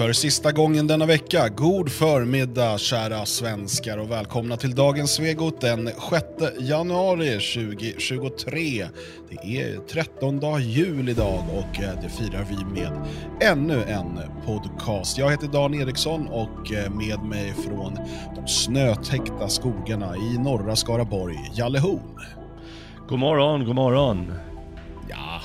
För sista gången denna vecka, god förmiddag kära svenskar och välkomna till dagens Svegot den 6 januari 2023. Det är 13 dag jul idag och eh, det firar vi med ännu en podcast. Jag heter Dan Eriksson och eh, med mig från de snötäckta skogarna i norra Skaraborg, Jalle Horn. God morgon, god morgon. Ja,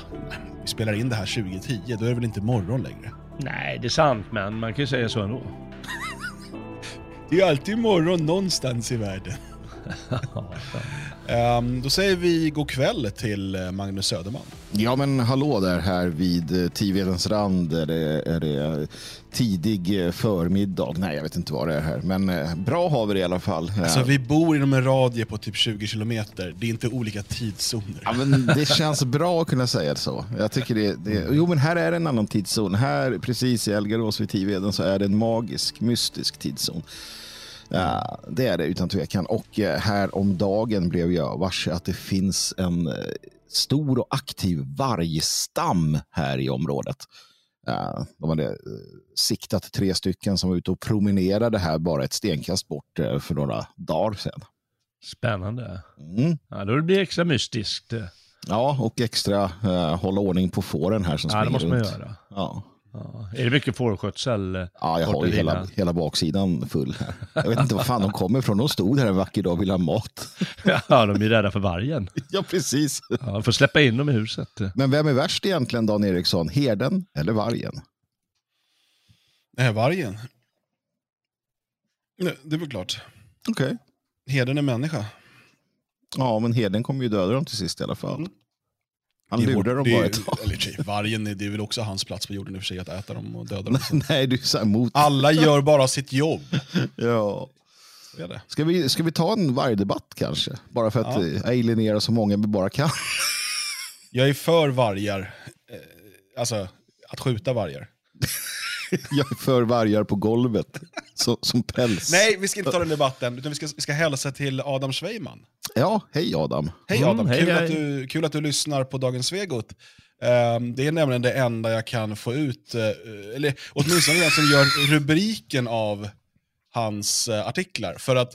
vi spelar in det här 2010, då är det väl inte morgon längre? Nej, det är sant, men man kan ju säga så ändå. Det är alltid morgon någonstans i världen. um, då säger vi god kväll till eh, Magnus Söderman. Ja men hallå där här vid eh, Tivedens rand är det, är det tidig eh, förmiddag. Nej jag vet inte vad det är här men bra har vi det i alla fall. Alltså vi bor inom en radie på typ 20 kilometer. Det är inte olika tidszoner. Ja, men det känns bra att kunna säga så. Jag tycker det, det, jo men här är det en annan tidszon. Här precis i Elgarås vid Tiveden så är det en magisk, mystisk tidszon. Det är det utan tvekan. Och eh, här om dagen blev jag varse att det finns en eh, stor och aktiv vargstam här i området. De hade eh, siktat tre stycken som var ute och promenerade här bara ett stenkast bort för några dagar sedan. Spännande. Mm. Ja, då blir det extra mystiskt. Ja, och extra uh, hålla ordning på fåren här som ja, springer runt. Ja, det måste man göra. Ja. Ja. Är det mycket fårskötsel? Eh, ja, jag har ju hela, hela baksidan full. Jag vet inte var fan de kommer ifrån. De stod här en vacker dag och ville ha mat. Ja, de är rädda för vargen. Ja, precis. Ja, får släppa in dem i huset. Men vem är värst egentligen, Dan Eriksson? Herden eller vargen? Nej, vargen. Nej, det är väl klart. Okej. Okay. Herden är människa. Ja, men herden kommer ju döda dem till sist i alla fall. Mm. Han lurar dem bara ett tag. Eller, vargen, det är väl också hans plats på jorden i och för sig att äta dem och döda dem. Nej, du är emot. Alla gör bara sitt jobb. ja. Ska vi, ska vi ta en vargdebatt kanske? Bara för att ja. alienera så många vi bara kan. Jag är för vargar. Eh, alltså, att skjuta vargar. Jag är för vargar på golvet, så, som päls. Nej, vi ska inte ta den debatten, utan vi ska, vi ska hälsa till Adam Sveiman. Ja, hej Adam. Hej Adam, mm, kul, hej, Att du, kul att du lyssnar på Dagens Svegot. Um, det är nämligen det enda jag kan få ut, uh, eller åtminstone den som gör rubriken av hans uh, artiklar. För att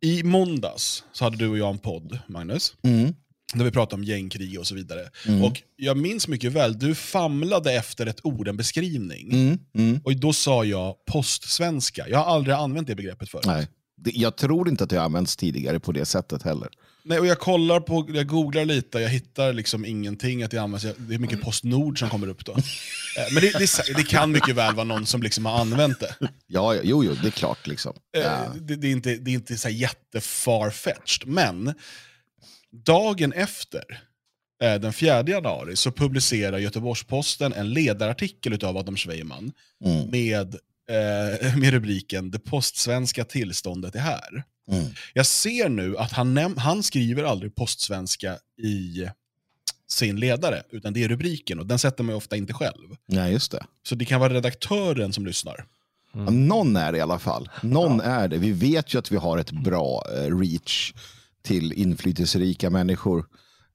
i måndags så hade du och jag en podd, Magnus. Mm. Där vi pratade om gängkrig och så vidare. Mm. Och Jag minns mycket väl, du famlade efter ett ord, en beskrivning. Mm. Mm. Och då sa jag postsvenska. Jag har aldrig använt det begreppet förut. Nej. Jag tror inte att det har använts tidigare på det sättet heller. Nej, och jag kollar på, jag googlar lite, jag hittar liksom ingenting att det används. Det är mycket Postnord som kommer upp då. Eh, men det, det, det, kan mycket väl vara någon som liksom har använt det. Ja, jo, jo, det är klart. Liksom. Eh. Det, det, är inte, det är inte så jättefarfetched, men dagen efter, eh, den 4 januari, så publicerar Göteborgs-Posten en ledarartikel av Adam Sveiman mm. med eh, med rubriken “Det postsvenska tillståndet är här”. Mm. Jag ser nu att han, han skriver aldrig postsvenska i sin ledare, utan det är rubriken och den sätter man ofta inte själv. Nej, just det. Så det kan vara redaktören som lyssnar. Mm. Ja, någon är det i alla fall. Någon ja. är det. Vi vet ju att vi har ett bra eh, reach till inflytelserika människor.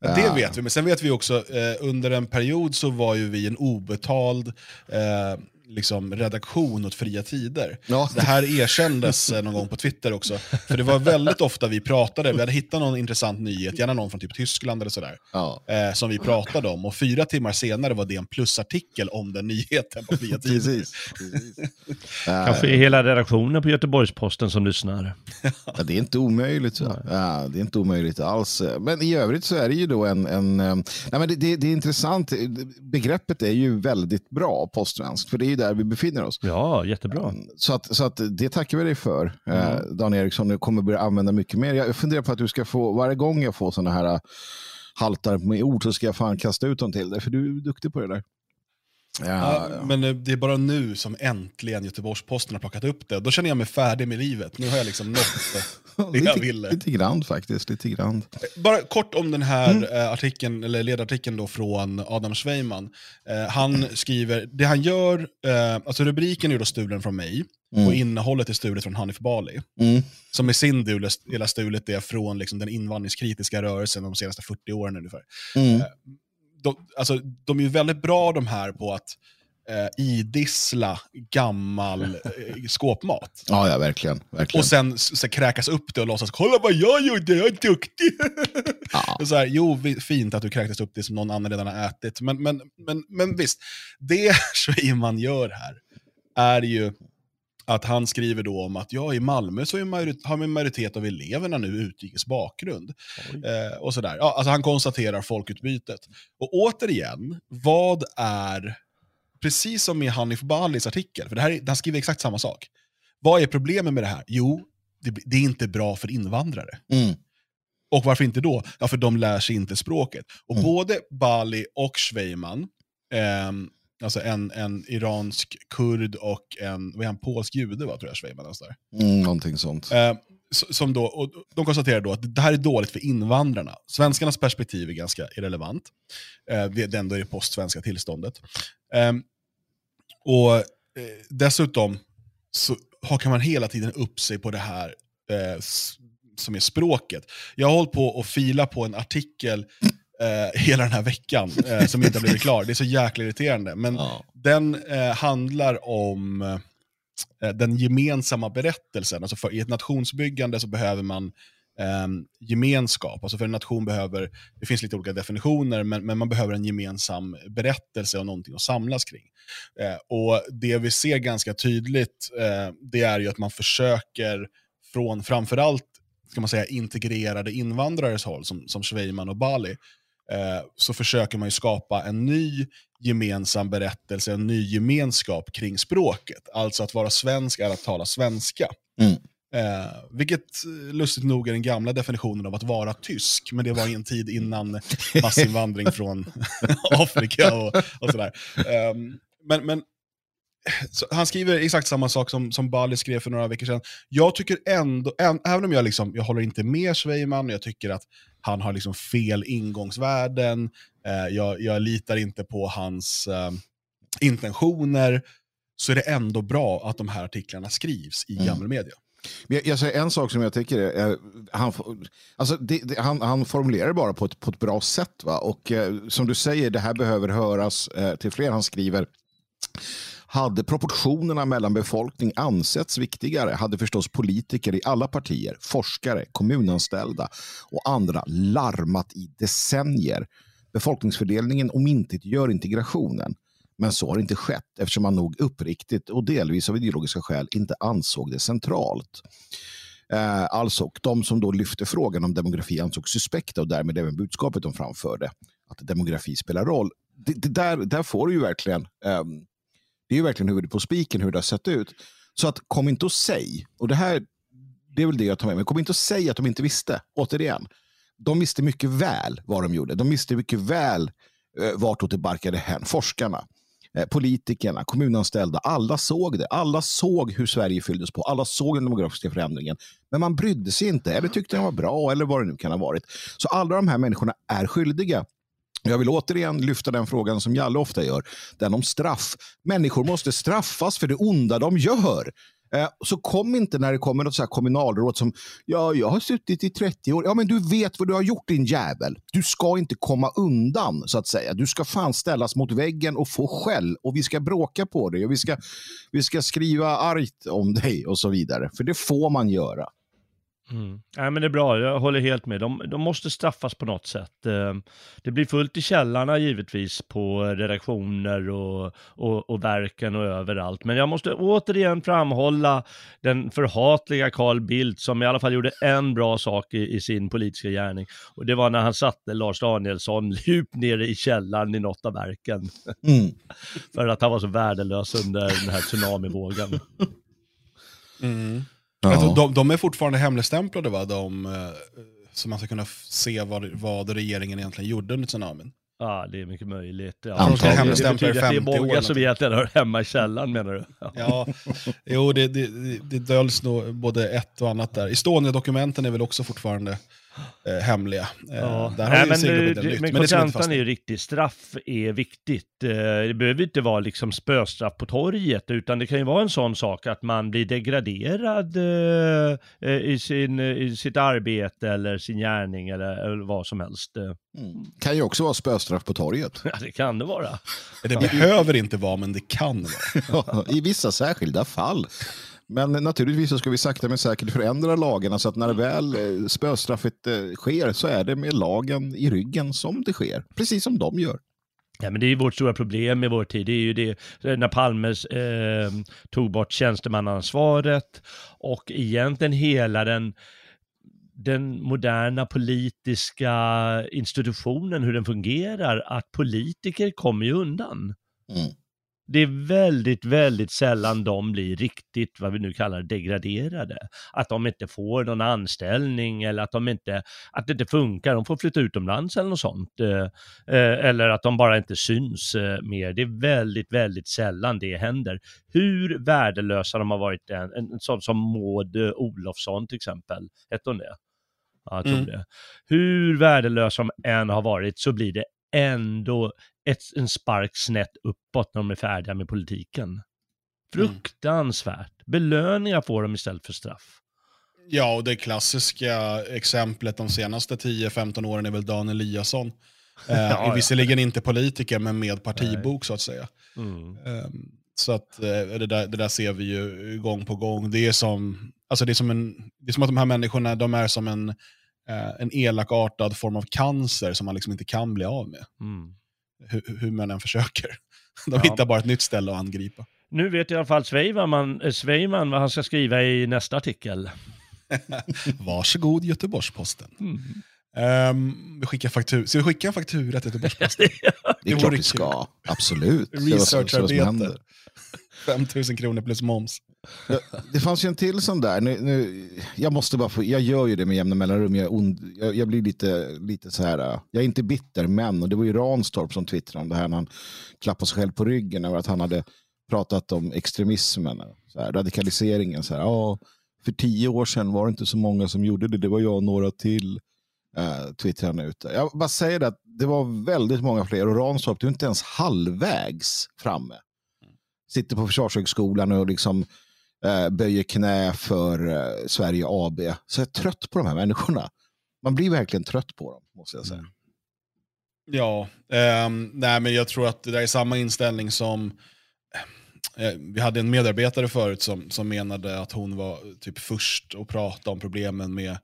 Det vet vi, men sen vet vi också, eh, under en period så var ju vi en obetald eh, liksom, redaktion åt Fria Tider. Ja. Det här erkändes eh, någon gång på Twitter också. För det var väldigt ofta vi pratade, vi hade hittat någon intressant nyhet, gärna någon från typ Tyskland eller sådär, ja. eh, som vi pratade om. Och fyra timmar senare var det en plusartikel om den nyheten på Fria Tider. Precis. Precis. Kanske är hela redaktionen på Göteborgs-Posten som lyssnar. ja, det är inte omöjligt. Så. Ja, det är inte omöjligt alls. Men i övrigt så är det ju då en... en eh, nej, men det, det, det är intressant. Begreppet är ju väldigt bra, postsvenskt. För det är ju där vi befinner oss. Ja, jättebra. Mm, så, att, så att det tackar vi dig för, eh, mm. Dan Eriksson. Du kommer börja använda mycket mer. Jag funderar på att du ska få, varje gång jag får sådana här eh, haltar med ord så ska jag fan kasta ut dem till dig, för du är duktig på det där. Ja, ja, men eh, det är bara nu som äntligen Göteborgs-Posten har plockat upp det. Då känner jag mig färdig med livet. Nu har jag liksom nått det jag ville. Lite grann faktiskt. Lite grann. Bara kort om den här mm. Eh, artikeln, eller ledarartikeln då från Adam Sveiman. Eh, han skriver, det han gör, eh, alltså rubriken är då stulen från mig, mm. och innehållet är stulet från Hanif Bali. Mm. Som i sin del hela stulet är från liksom, den invandringskritiska rörelsen de senaste 40 åren ungefär. Mm. Eh, de, alltså, de är ju väldigt bra de här på att eh, idissla gammal eh, skåpmat. Ja, ja, verkligen. verkligen. Och sen så, kräkas upp det och låtsas kolla vad jag gjorde, jag är duktig. Ja. Så här, jo, fint att du kräktes upp det som någon annan redan har ätit. Men, men, men, men visst, det Schweiman gör här är ju att han skriver då om att ja, i Malmö så majoritet, har en majoritet av eleverna nu utrikes bakgrund. Eh, och sådär. Ja, alltså han konstaterar folkutbytet. Och återigen, vad är, precis som i Hanif Balis artikel, för det här, är- han skriver exakt samma sak. Vad är problemet med det här? Jo, det, det är inte bra för invandrare. Mm. Och varför inte då? Ja, för de lär sig inte språket. Och Mm. både Bali och Schweiman, ehm, alltså en, en iransk kurd och en, vad är han, polsk jude, va, tror jag Schweiman är. sådär. Mm, någonting sånt. Eh, som då, och de konstaterar då att det här är dåligt för invandrarna. Svenskarnas perspektiv är ganska irrelevant. Eh, det är ändå i det postsvenska tillståndet. Eh, och eh, dessutom så hakar man hela tiden upp sig på det här eh, som är språket. Jag har hållit på och fila på en artikel eh, hela den här veckan eh, som inte har blivit klar. Det är så jäkla irriterande. Men Ja. den eh, handlar om eh, den gemensamma berättelsen. Alltså för, I ett nationsbyggande så behöver man eh, gemenskap. Alltså för en nation behöver, det finns lite olika definitioner, men, men man behöver en gemensam berättelse och någonting att samlas kring. Eh, och Det vi ser ganska tydligt, eh, det är ju att man försöker från framförallt ska man säga, integrerade invandrares håll, som, som Schweiman och Bali, så försöker man ju skapa en ny gemensam berättelse, en ny gemenskap kring språket. Alltså att vara svensk är att tala svenska. Mm. Eh, vilket eh, lustigt nog är den gamla definitionen av att vara tysk, men det var i en tid innan massinvandring från Afrika och, och sådär. Ehm, men, men han skriver exakt samma sak som, som Bali skrev för några veckor sedan. Jag tycker ändå, även, om jag, liksom, jag håller inte med Schweiman, jag tycker att han har liksom fel ingångsvärden, eh, jag, jag litar inte på hans eh, intentioner, så är det ändå bra att de här artiklarna skrivs i Mm. gammal media. Men Jag, jag säger en sak som jag tycker är, är han, alltså det, det, han, han formulerar det bara på ett, på ett bra sätt. Va? Och eh, som du säger, det här behöver höras eh, till fler. Han skriver, hade proportionerna mellan befolkning ansetts viktigare hade förstås politiker i alla partier, forskare, kommunanställda och andra larmat i decennier. Befolkningsfördelningen omintetgör integrationen. Men så har inte skett eftersom man nog uppriktigt och delvis av ideologiska skäl inte ansåg det centralt. Eh, alltså, och de som då lyfte frågan om demografi ansågs suspekta och därmed även budskapet de framförde, att demografi spelar roll. Det, det där, där får du ju verkligen, ehm, det är ju verkligen huvudet på spiken hur det har sett ut. Så att kom inte och säg, och det här, det är väl det jag tar med mig, kom inte och säg att de inte visste, återigen. De visste mycket väl vad de gjorde. De visste mycket väl eh, vartåt det barkade hän. Forskarna, eh, politikerna, kommunanställda, alla såg det. Alla såg hur Sverige fylldes på. Alla såg den demografiska förändringen. Men man brydde sig inte, eller tyckte den var bra, eller vad det nu kan ha varit. Så alla de här människorna är skyldiga. Jag vill återigen lyfta den frågan som Jalle ofta gör, den om straff. Människor måste straffas för det onda de gör. Eh, så kom inte när det kommer något så här kommunalråd som ja, jag har suttit i 30 år. Ja, men du vet vad du har gjort din jävel. Du ska inte komma undan så att säga. Du ska fan ställas mot väggen och få skäll och vi ska bråka på dig och vi ska, vi ska skriva argt om dig och så vidare. För det får man göra. Mm. Nej, men det är bra, jag håller helt med. De, de måste straffas på något sätt. Eh, Det blir fullt i källarna givetvis på redaktioner och, och, och verken och överallt. Men jag måste återigen framhålla den förhatliga Carl Bildt som i alla fall gjorde en bra sak i, i sin politiska gärning. Och det var när han satte Lars Danielsson djupt nere i källaren i något av verken. Mm. För att han var så värdelös under den här tsunamivågen. Alltså, Ja. de, de är fortfarande hemligstämplade, va? De, eh, så man ska kunna se vad, vad regeringen egentligen gjorde under tsunamin. Ja, det är mycket möjligt. Ja. Ska det i betyder att det är 50 år många som egentligen hör hemma i källaren menar du? Ja. Ja, jo, det, det, det- det döljs nog både ett och annat där. Estonia-dokumenten är väl också fortfarande eh, hemliga. Eh, Ja. Där har Nej, men, det, men men det vi inte kontentan är ju riktigt. Straff är viktigt. Eh, Det behöver inte vara liksom spöstraff på torget, utan det kan ju vara en sån sak att man blir degraderad eh, eh, i, sin, i sitt arbete eller sin gärning eller, eller vad som helst. Eh, Mm. Kan ju också vara spöstraff på torget. Ja, det kan det vara. Det behöver inte vara, men det kan vara. I vissa särskilda fall. Men naturligtvis så ska vi sakta men säkert förändra lagarna så att när det väl eh, spöstraffet eh, sker så är det med lagen i ryggen som det sker. Precis som de gör. Ja, men det är ju vårt stora problem i vår tid. Det är ju det eh, när Palme eh, tog bort tjänstemannaansvaret och egentligen hela den, den moderna politiska institutionen, hur den fungerar, att politiker kommer ju undan. Mm. Det är väldigt, väldigt sällan de blir riktigt, vad vi nu kallar degraderade. Att de inte får någon anställning eller att, de inte, att det inte funkar, de får flytta utomlands eller något sånt. Eh, eh, eller att de bara inte syns eh, mer. Det är väldigt, väldigt sällan det händer. Hur värdelösa de har varit, en, en, sån som Maud Olofsson till exempel, hette hon det? Ja, jag tror Mm. det. Hur värdelösa de än har varit så blir det ändå ett, en spark snett uppåt när de är färdiga med politiken. Fruktansvärt. Belöningar får de istället för straff. Ja, och det klassiska exemplet de senaste 10-15 åren är väl Dan Eliasson. Eh, Ja, ja. Visserligen inte politiker, men med partibok så att säga. Mm. Ehm, Så att eh, det där, det där ser vi ju gång på gång. Det är som, alltså det är som, en, det är som att de här människorna de är som en, eh, en elakartad form av cancer som man liksom inte kan bli av med. Mm. Hur, hur man än försöker. De Ja. hittar bara ett nytt ställe att angripa. Nu vet i alla fall Sveiman, eh, Sveiman vad han ska skriva i nästa artikel. Varsågod Göteborgs-Posten. Mm. Ehm, vi skickar faktur, ska vi skicka en faktura till Göteborgs-Posten? Det är Det klart vi ska. Absolut. Researcharbete. 5000 kronor plus moms. Det fanns ju en till sån där. Nu, nu, jag, måste bara få, jag gör ju det med jämna mellanrum. Jag, ond, jag, jag blir lite, lite så här. Jag är inte bitter, men. Och det var ju Ranstorp som twittrade om det här när han klappade sig själv på ryggen över att han hade pratat om extremismen. Så här, radikaliseringen. Så här, ja, för tio år sedan var det inte så många som gjorde det. Det var jag och några till. Uh, twittrade han ut. Jag bara säger det att det var väldigt många fler. Och Ranstorp, du är inte ens halvvägs framme. Sitter på Försvarshögskolan och liksom eh, böjer knä för eh, Sverige AB. Så jag är trött på de här människorna. Man blir verkligen trött på dem, måste jag säga. Mm. Ja, eh, nej men jag tror att det där är samma inställning som eh, eh, vi hade en medarbetare förut som, som menade att hon var typ först att prata om problemen med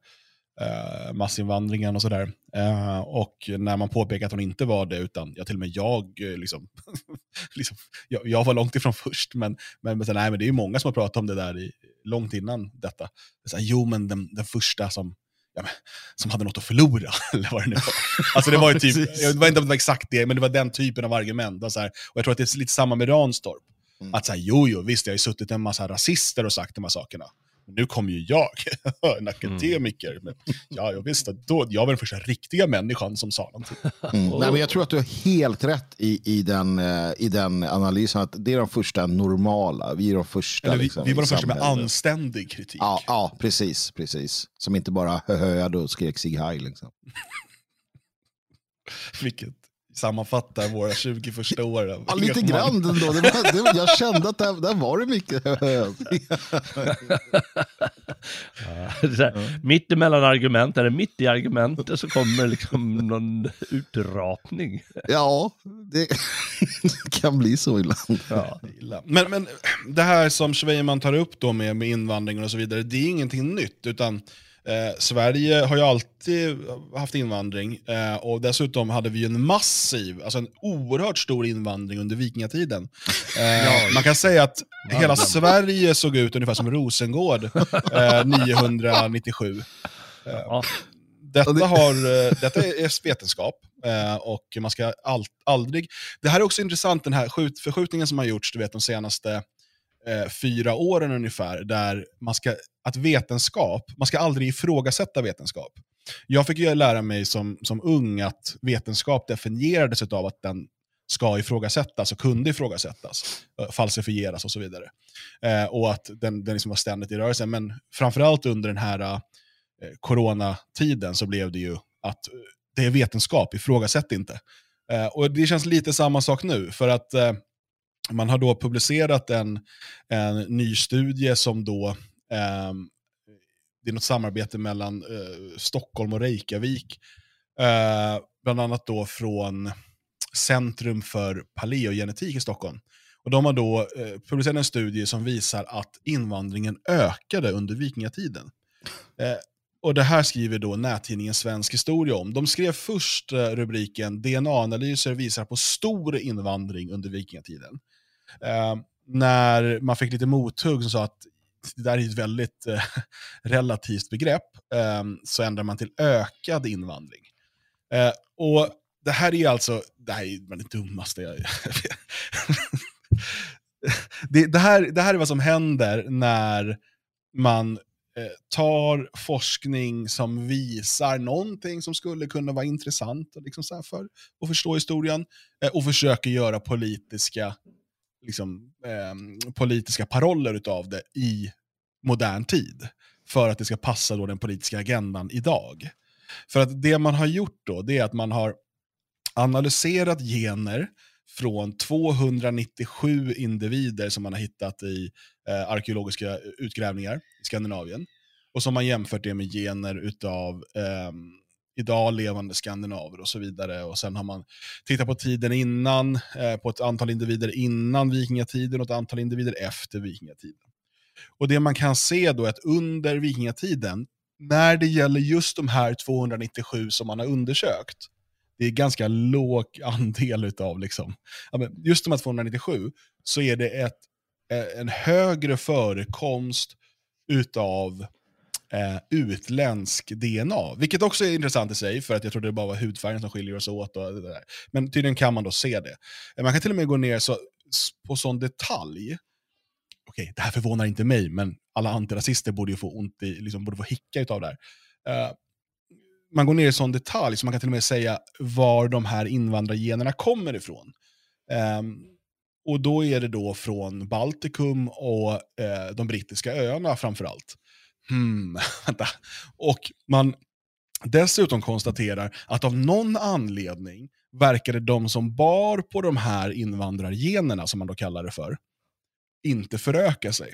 eh, massinvandringen och sådär. Eh, och när man påpekar att hon inte var det, utan ja, till och med jag, eh, liksom, liksom, jag, jag var långt ifrån först, men, men, men, så, nej, men det är ju många som har pratat om det där i, långt innan detta. Så här, jo, men den, den första som, ja, men, som hade något att förlora, eller vad det nu var. Alltså det var ju typ, jag vet inte om det var exakt det, men det var den typen av argument. Och, så här, och jag tror att det är lite samma med Ranstorp. Mm. Att så här, jo, jo, visst, jag har ju suttit en massa rasister och sagt de här sakerna. Men nu kommer ju jag, en akademiker. Men, ja, jag visste då, jag var den första riktiga människan som sa någonting. Mm. Nej, men jag tror att du har helt rätt i, i, den, eh, i den analysen. Att det är de första normala. Vi är de första. Eller vi, liksom, vi var de första med anständig kritik. Ja, ja, precis. precis. Som inte bara höhöade och skrek sig haj. Liksom. Vilket sammanfattar våra 20 första år. Ja, lite grann ändå. Det var, det jag kände att där, där var det mycket här, Mitt emellan argument, eller mitt i argumentet så kommer liksom någon utrapning. Ja, det kan bli så ibland. Ja. Illa. Men, men det här som Schweiman tar upp då med, med invandringen och så vidare, det är ingenting nytt. utan eh, Sverige har ju alltid haft invandring eh, och dessutom hade vi ju en massiv, alltså en oerhört stor invandring under vikingatiden. Eh, man kan säga att hela Sverige såg ut ungefär som Rosengård eh, 997. Ja. Detta, Och det- har, eh, detta är vetenskap eh, och man ska all, aldrig... Det här är också intressant, den här skjut, förskjutningen som har gjorts du vet, de senaste eh, fyra åren ungefär, där man ska, att vetenskap, man ska aldrig ifrågasätta vetenskap. Jag fick ju lära mig som, som ung att vetenskap definierades av att den ska ifrågasättas och kunde ifrågasättas, eh, falsifieras och så vidare. Eh, och att den, den liksom var ständigt i rörelse. Men framförallt under den här eh, coronatiden så blev det ju att eh, det är vetenskap, ifrågasätt inte. Eh, och det känns lite samma sak nu, för att eh, man har då publicerat en, en ny studie som då, eh, det är något samarbete mellan eh, Stockholm och Reykjavik, eh, bland annat då från Centrum för paleogenetik i Stockholm. Och de har då eh, publicerat en studie som visar att invandringen ökade under vikingatiden. Eh, och det här skriver då nättidningen Svensk Historia om. De skrev först eh, rubriken DNA-analyser visar på stor invandring under vikingatiden. Eh, när man fick lite mothugg som sa att det där är ett väldigt eh, relativt begrepp, eh, så ändrar man till ökad invandring. Eh, och det här är alltså, det här är det dummaste jag... det, det, här, det här är vad som händer när man eh, tar forskning som visar någonting som skulle kunna vara intressant liksom så för att förstå historien eh, och försöker göra politiska, liksom, eh, politiska paroller av det i modern tid. För att det ska passa då den politiska agendan idag. För att det man har gjort då, det är att man har analyserat gener från 297 individer som man har hittat i eh, arkeologiska utgrävningar i Skandinavien. Och som man jämfört det med gener utav eh, idag levande skandinaver och så vidare. Och sen har man tittat på tiden innan, eh, på ett antal individer innan vikingatiden och ett antal individer efter vikingatiden. Och det man kan se då är att under vikingatiden, när det gäller just de här 297 som man har undersökt, det är ganska låg andel av liksom. Just de här 297 så är det ett, eh, en högre förekomst utav eh, utländsk DNA. Vilket också är intressant i sig, för att jag trodde det bara var hudfärgen som skiljer oss åt. Och det där. Men tydligen kan man då se det. Eh, man kan till och med gå ner så, på sån detalj. Okej, det här förvånar inte mig, men alla antirasister borde ju få ont i, liksom, borde få hicka utav det här. Eh, man går ner i sån detalj så man kan till och med säga var de här invandrargenerna kommer ifrån. Um, och då är det då från Baltikum och eh, de brittiska öarna framförallt. Hmm, vänta. Och man dessutom konstaterar att av någon anledning verkade de som bar på de här invandrargenerna, som man då kallar det för, inte föröka sig.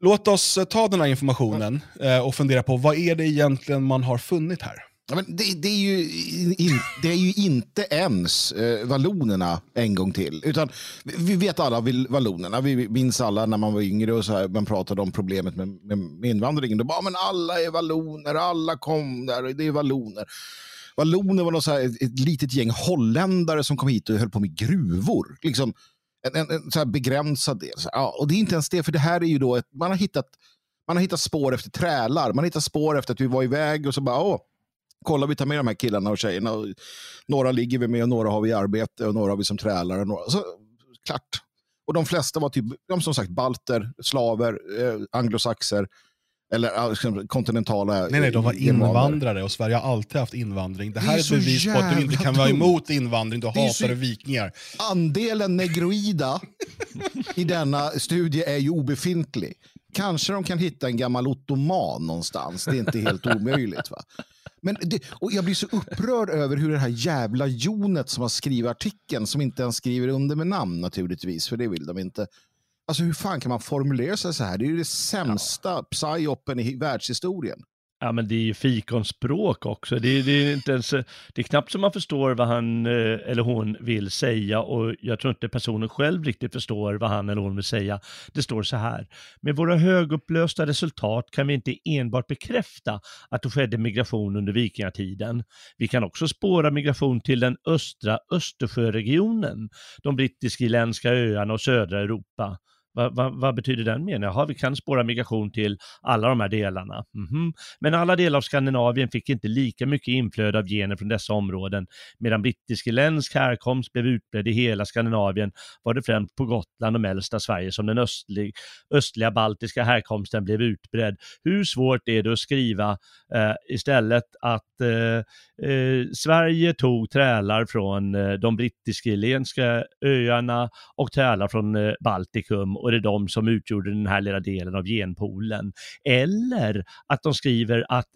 Låt oss eh, ta den här informationen eh, och fundera på vad är det egentligen man har funnit här? Men det, det, är ju in, det är ju inte ens eh, vallonerna en gång till. Utan vi vet alla vallonerna. Vi minns alla när man var yngre och så här, man pratade om problemet med, med, med invandringen. Då bara, men alla är valloner, alla kom där, det är valloner. Valloner var något så här, ett, ett litet gäng holländare som kom hit och höll på med gruvor. Liksom, en, en, en så begränsad del. Så, ja, och det är inte ens det, för det här är ju då ett, man har hittat man har hittat spår efter trälar. Man har hittat spår efter att vi var iväg och så bara, åh, kolla vi tar med de här killarna och tjejerna. Och några ligger vi med och några har vi i arbete och några har vi som trälar. Och några, så, klart. Och de flesta var typ, de som sagt, balter, slaver, eh, anglosaxer eller liksom, kontinentala Nej, nej, de var invandrare och Sverige har alltid haft invandring. Det här det är, är ett bevis på att du inte kan vara emot invandring, du hatar så... vikingar. Andelen negroida i denna studie är ju obefintlig. Kanske de kan hitta en gammal ottoman någonstans, det är inte helt omöjligt. Va? Men det, och jag blir så upprörd över hur det här jävla jonet som har skrivit artikeln, som inte ens skriver under med namn naturligtvis, för det vill de inte, Alltså hur fan kan man formulera sig så här? Det är ju det sämsta ja. psyopen i världshistorien. Ja, men det är ju fikonspråk också. Det är, det, är inte ens, det är knappt som man förstår vad han eh, eller hon vill säga och jag tror inte personen själv riktigt förstår vad han eller hon vill säga. Det står så här. Med våra högupplösta resultat kan vi inte enbart bekräfta att det skedde migration under vikingatiden. Vi kan också spåra migration till den östra Östersjöregionen, de brittisk-irländska öarna och södra Europa. Vad, vad, vad, betyder den meningen? Jaha, vi kan spåra migration till alla de här delarna. Mm -hmm. Men alla delar av Skandinavien fick inte lika mycket inflöde av gener från dessa områden. Medan brittisk-irländsk härkomst blev utbredd i hela Skandinavien var det främst på Gotland och mellersta Sverige som den östlig, östliga baltiska härkomsten blev utbredd. Hur svårt är det att skriva eh, istället att eh, eh, Sverige tog trälar från eh, de brittisk-irländska öarna och trälar från eh, Baltikum och det är de som utgjorde den här lilla delen av genpoolen. Eller att de skriver att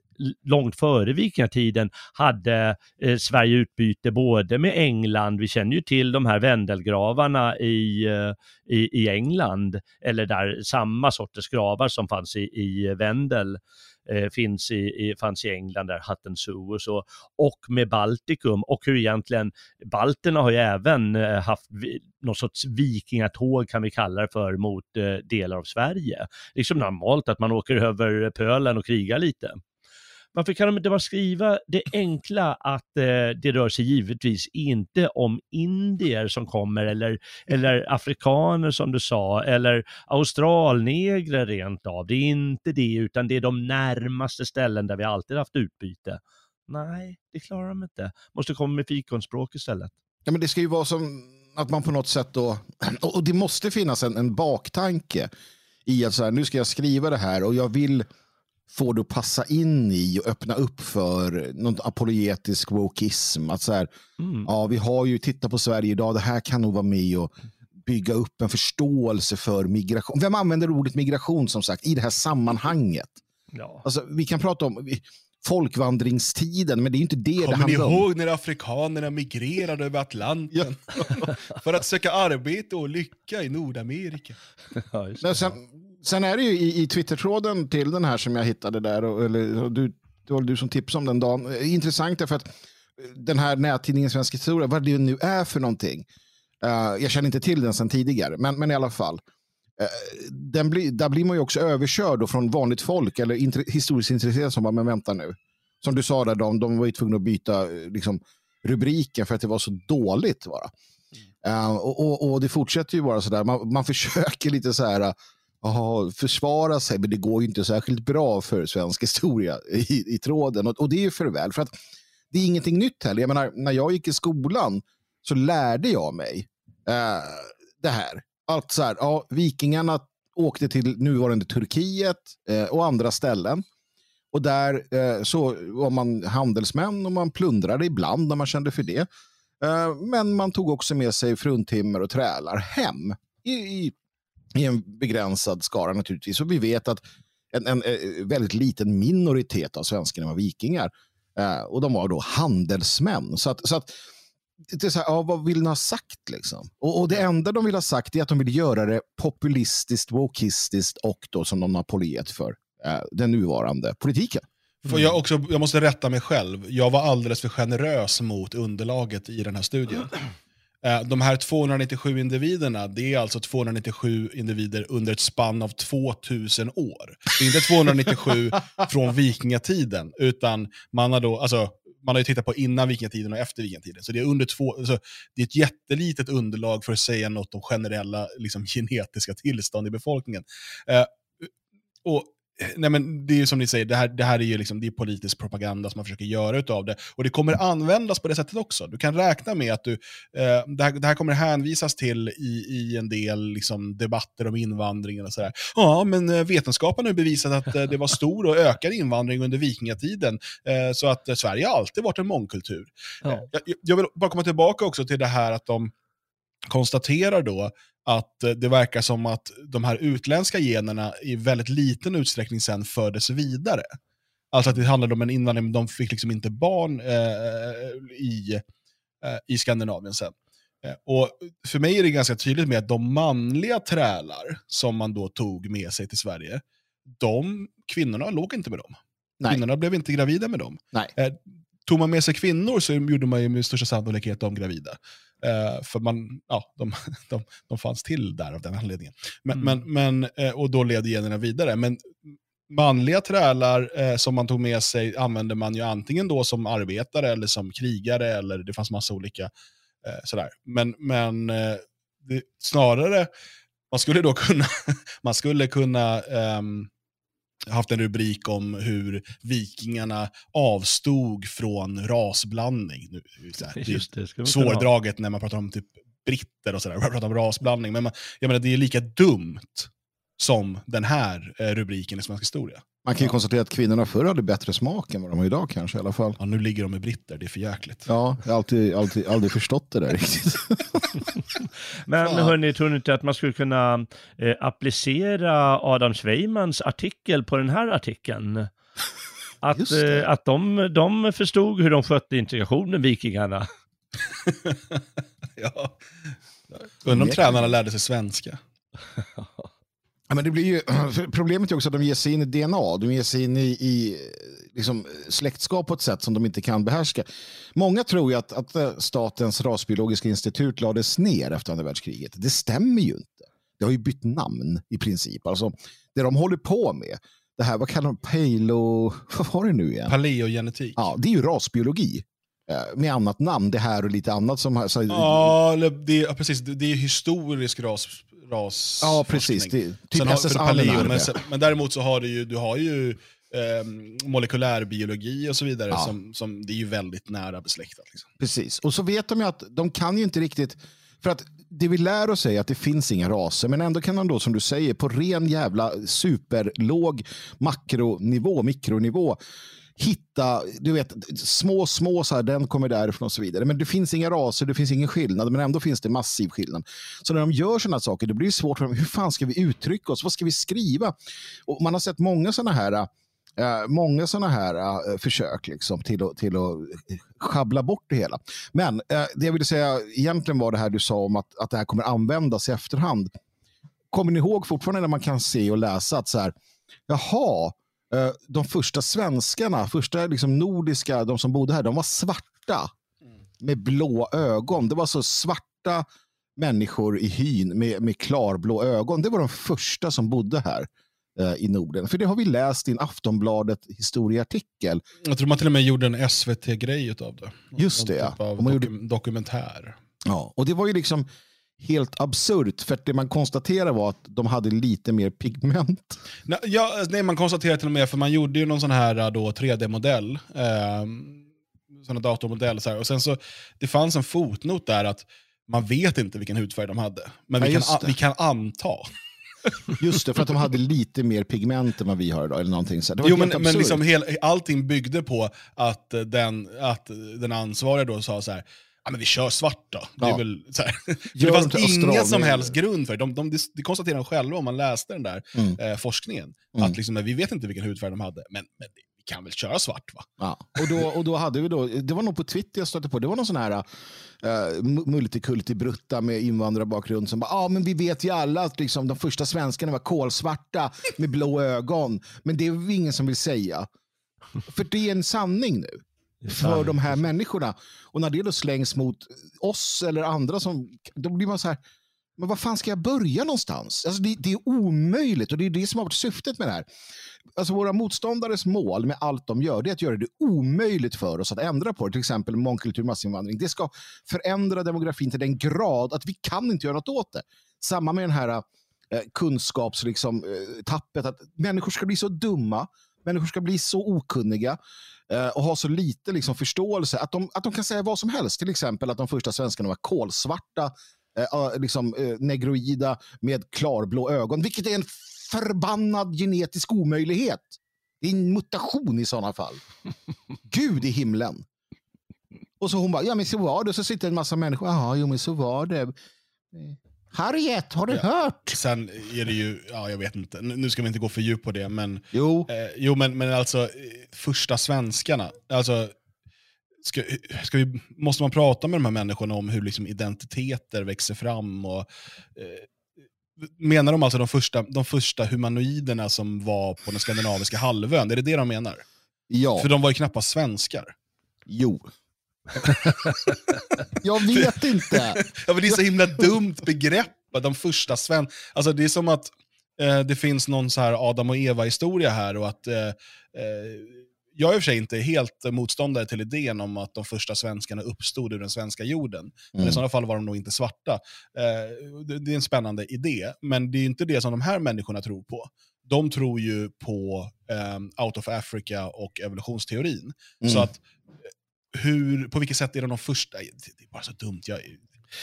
långt före vikingatiden hade eh, Sverige utbyte både med England, vi känner ju till de här vändelgravarna i, eh, i, i, England, eller där samma sorters gravar som fanns i, i Vendel eh, finns i, i, fanns i England, där Hutton Zoo och så, och med Baltikum och hur egentligen balterna har ju även eh, haft någon sorts vikingatåg kan vi kalla det för mot eh, delar av Sverige. Liksom normalt att man åker över pölen och krigar lite. Varför kan de inte bara skriva det enkla att eh, det rör sig givetvis inte om indier som kommer eller, eller afrikaner som du sa, eller australnegrer rent av. Det är inte det, utan det är de närmaste ställen där vi alltid haft utbyte. Nej, det klarar de inte. Måste komma med fikonspråk istället. Ja, men det ska ju vara som att man på något sätt då, och det måste finnas en, en baktanke i att så här, nu ska jag skriva det här och jag vill får du passa in i och öppna upp för någon apologetisk wokism. Att så här, mm. ja, vi har ju tittat på Sverige idag, det här kan nog vara med och bygga upp en förståelse för migration. Vem använder ordet migration som sagt i det här sammanhanget? Ja. Alltså, vi kan prata om folkvandringstiden, men det är inte det Kommer det handlar om. Kommer ni ihåg när afrikanerna migrerade över Atlanten ja. för att söka arbete och lycka i Nordamerika? Ja, sen, sen, är det ju i, i Twitter-tråden till den här som jag hittade där, och, eller, du, det var du som tipsade om den dagen. Intressant är för att den här nättidningen Svensk historia, vad det nu är för någonting. Uh, jag känner inte till den sedan tidigare, men, men i alla fall. Uh, den blir, där blir man ju också överkörd från vanligt folk eller inter, historiskt intresserade som bara, men vänta nu. Som du sa, där, de, de var ju tvungna att byta liksom, rubriken för att det var så dåligt. Bara. Uh, och, och, och, det fortsätter ju bara sådär. Man, man försöker lite så här aha, försvara sig, men det går ju inte särskilt bra för svensk historia i, i tråden. Och, och det är ju för väl, för att det är ingenting nytt heller. Jag menar, när jag gick i skolan så lärde jag mig eh, det här. Att så här, ja, vikingarna åkte till nuvarande Turkiet eh, och andra ställen. Och där eh, så var man handelsmän och man plundrade ibland när man kände för det. Eh, men man tog också med sig fruntimmer och trälar hem i, i, i, en begränsad skara naturligtvis. Och vi vet att en, en, en eh, väldigt liten minoritet av svenskarna var vikingar. Eh, och de var då handelsmän. Så att, så att det är så här, ja, vad vill ni ha sagt? Liksom? Och, och, det enda de vill ha sagt är att de vill göra det populistiskt, wokistiskt och då som de har polet för Eh, den nuvarande politiken. Får jag, också, jag måste rätta mig själv. Jag var alldeles för generös mot underlaget i den här studien. Eh, de här 297 individerna, det är alltså 297 individer under ett spann av 2000 år. Det är inte 297 från vikingatiden, utan man har, då, alltså, man har ju tittat på innan vikingatiden och efter vikingatiden. Så det är, under två, alltså, det är ett jättelitet underlag för att säga något om generella liksom, genetiska tillstånd i befolkningen. Eh, och Nej, men det är som ni säger, det här, det här är ju liksom, det är politisk propaganda som man försöker göra av det. Och det kommer användas på det sättet också. Du kan räkna med att du, eh, det, här, det, här, kommer hänvisas till i, i en del liksom, debatter om invandringen. och så där. Ja, men eh, vetenskapen har bevisat att eh, det var stor och ökad invandring under vikingatiden. Eh, så att eh, Sverige har alltid varit en mångkultur. Ja. Eh, jag, jag vill bara komma tillbaka också till det här att de konstaterar då att eh, det verkar som att de här utländska generna i väldigt liten utsträckning sen fördes vidare. Alltså att det handlade om en invandring, men de fick liksom inte barn eh, i, eh, i Skandinavien sen. Eh, och för mig är det ganska tydligt med att de manliga trälar som man då tog med sig till Sverige, de kvinnorna låg inte med dem. Nej. Kvinnorna blev inte gravida med dem. Nej. Eh, tog man med sig kvinnor så gjorde man ju med största sannolikhet dem gravida. Uh, för man, ja, de, de, de fanns till där av den anledningen. Men, mm. men, men, uh, och då levde generna vidare. Men manliga trälar uh, som man tog med sig använde man ju antingen då som arbetare eller som krigare, eller det fanns massa olika sådär. Men, men det, snarare, man skulle då kunna, man skulle kunna um, haft en rubrik om hur vikingarna avstod från rasblandning. Nu, så här, Just det, det svårdraget när man pratar om typ britter och sådär, man pratar om rasblandning. Men man, jag menar, det är lika dumt som den här eh, rubriken i svensk historia. Man kan ju konstatera att kvinnorna förr hade bättre smak än vad de har idag kanske i alla fall. Ja, nu ligger de med britter, det är för jäkligt. Ja, jag har alltid, alltid, aldrig förstått det där riktigt. Men Fan. hörni, tror ni inte att man skulle kunna eh, applicera Adam Sveimans artikel på den här artikeln? Att, Just det. eh, att de, de förstod hur de skötte integrationen, vikingarna. Ja. Undrar om tränarna lärde sig svenska. Men det blir ju, problemet är också att de ger sig in i DNA, de ger sig in i, i liksom, släktskap på ett sätt som de inte kan behärska. Många tror ju att, att eh, Statens rasbiologiska institut lades ner efter andra världskriget. Det stämmer ju inte. Det har ju bytt namn i princip. Alltså, det de håller på med, det här, vad kallar de palo... Vad var det nu igen? Paleogenetik. Ja, det är ju rasbiologi. eh, Med annat namn, det här och lite annat som... Så, Ja, det, ja, precis. Det, det är historisk ras, ras ja precis. Det, typ Sen har, paleo, men, men däremot så har du ju, du har ju eh, molekylärbiologi och så vidare. Ja. Som, som, det är ju väldigt nära besläktat. Liksom. Precis. Och så vet de ju att de kan ju inte riktigt... För att det vi lär oss är att det finns inga raser, men ändå kan de då, som du säger, på ren jävla superlåg makronivå, mikronivå, hitta, du vet, små, små, så här, den kommer därifrån och så vidare. Men det finns inga raser, det finns ingen skillnad, men ändå finns det massiv skillnad. Så när de gör sådana saker, det blir det svårt för dem. Hur fan ska vi uttrycka oss? Vad ska vi skriva? Och man har sett många sådana här eh, många sådana här eh, försök liksom, till, att, till att schabbla bort det hela. Men eh, det jag ville säga egentligen var det här du sa om att, att det här kommer användas i efterhand. Kommer ni ihåg fortfarande när man kan se och läsa att så här, jaha, de första svenskarna, första liksom nordiska, de som bodde här, de var svarta med blå ögon. Det var så svarta människor i hyn med, med klarblå ögon. Det var de första som bodde här eh, i Norden. För det har vi läst i en Aftonbladet historieartikel. Jag tror man till och med gjorde en SVT-grej utav det. Just det. Typ av man gjorde- dokum- dokumentär. Ja, och det var ju liksom helt absurt. För det man konstaterade var att de hade lite mer pigment. Nej, ja, nej, man konstaterar till och med, för man gjorde ju någon sån här då 3D-modell. Eh, sån här datormodell. Så här. Och sen så, det fanns en fotnot där att man vet inte vilken hudfärg de hade. Men Ja, vi, kan, det. vi kan anta. Just det, för att de hade lite mer pigment än vad vi har idag. Eller någonting så. Det var Jo, men, men liksom hel, allting byggde på att den, att den ansvariga då sa så här, ja men vi kör svart då. Det, Ja. väl, det fanns ingen som helst grund för det. De, de, de, konstaterade de själva om man läste den där Mm. eh, forskningen. Mm. Att liksom, vi vet inte vilken hudfärg de hade, men, men vi kan väl köra svart va? Ja. Och, då, och då hade vi då, det var nog på Twitter jag stötte på, det var någon sån här uh, multikulti-brutta med invandrarbakgrund som bara, ja ah, men vi vet ju alla att liksom, de första svenskarna var kolsvarta med blå ögon. Men det är ingen som vill säga. För det är en sanning nu. För de här människorna. Och när det då slängs mot oss eller andra, som, då blir man så här, men var fan ska jag börja någonstans? Alltså det, det är omöjligt och det är det som har varit syftet med det här. Alltså våra motståndares mål med allt de gör det är att göra det omöjligt för oss att ändra på det. Till exempel mångkultur massinvandring. Det ska förändra demografin till den grad att vi kan inte göra något åt det. Samma med den här eh, kunskapstappet. Liksom, eh, tappet, att människor ska bli så dumma, människor ska bli så okunniga och ha så lite liksom, förståelse att de, att de kan säga vad som helst. Till exempel att de första svenskarna var kolsvarta, eh, eh, liksom, eh, negroida med klarblå ögon, vilket är en förbannad genetisk omöjlighet. Det är en mutation i sådana fall. Gud i himlen. Och så hon bara, ja men så var det. Och så sitter en massa människor, ja jo men så var det. Harriet, har du Ja. hört? Sen är det ju, ja jag vet inte, nu nu ska vi inte gå för djupt på det, men Jo, Eh, jo, men, men alltså eh, första svenskarna. Alltså, ska, ska vi, måste man prata med de här människorna om hur liksom, identiteter växer fram? Och, eh, menar de alltså de första, de första humanoiderna som var på den skandinaviska halvön? Är det det de menar? ja, För de var ju knappast svenskar. jo. Jag vet inte. Ja, men det är så himla dumt begrepp. De första sven... Alltså det är som att eh, det finns någon så här Adam och Eva-historia här och att eh, eh, jag är i och för sig inte helt motståndare till idén om att de första svenskarna uppstod ur den svenska jorden. Men Mm. i sådana fall var de nog inte svarta. Eh, det, det är en spännande idé, men det är inte det som de här människorna tror på. De tror ju på eh, out of Africa och evolutionsteorin. Mm. Så att hur, på vilket sätt är de de första? Det är bara så dumt. Jag,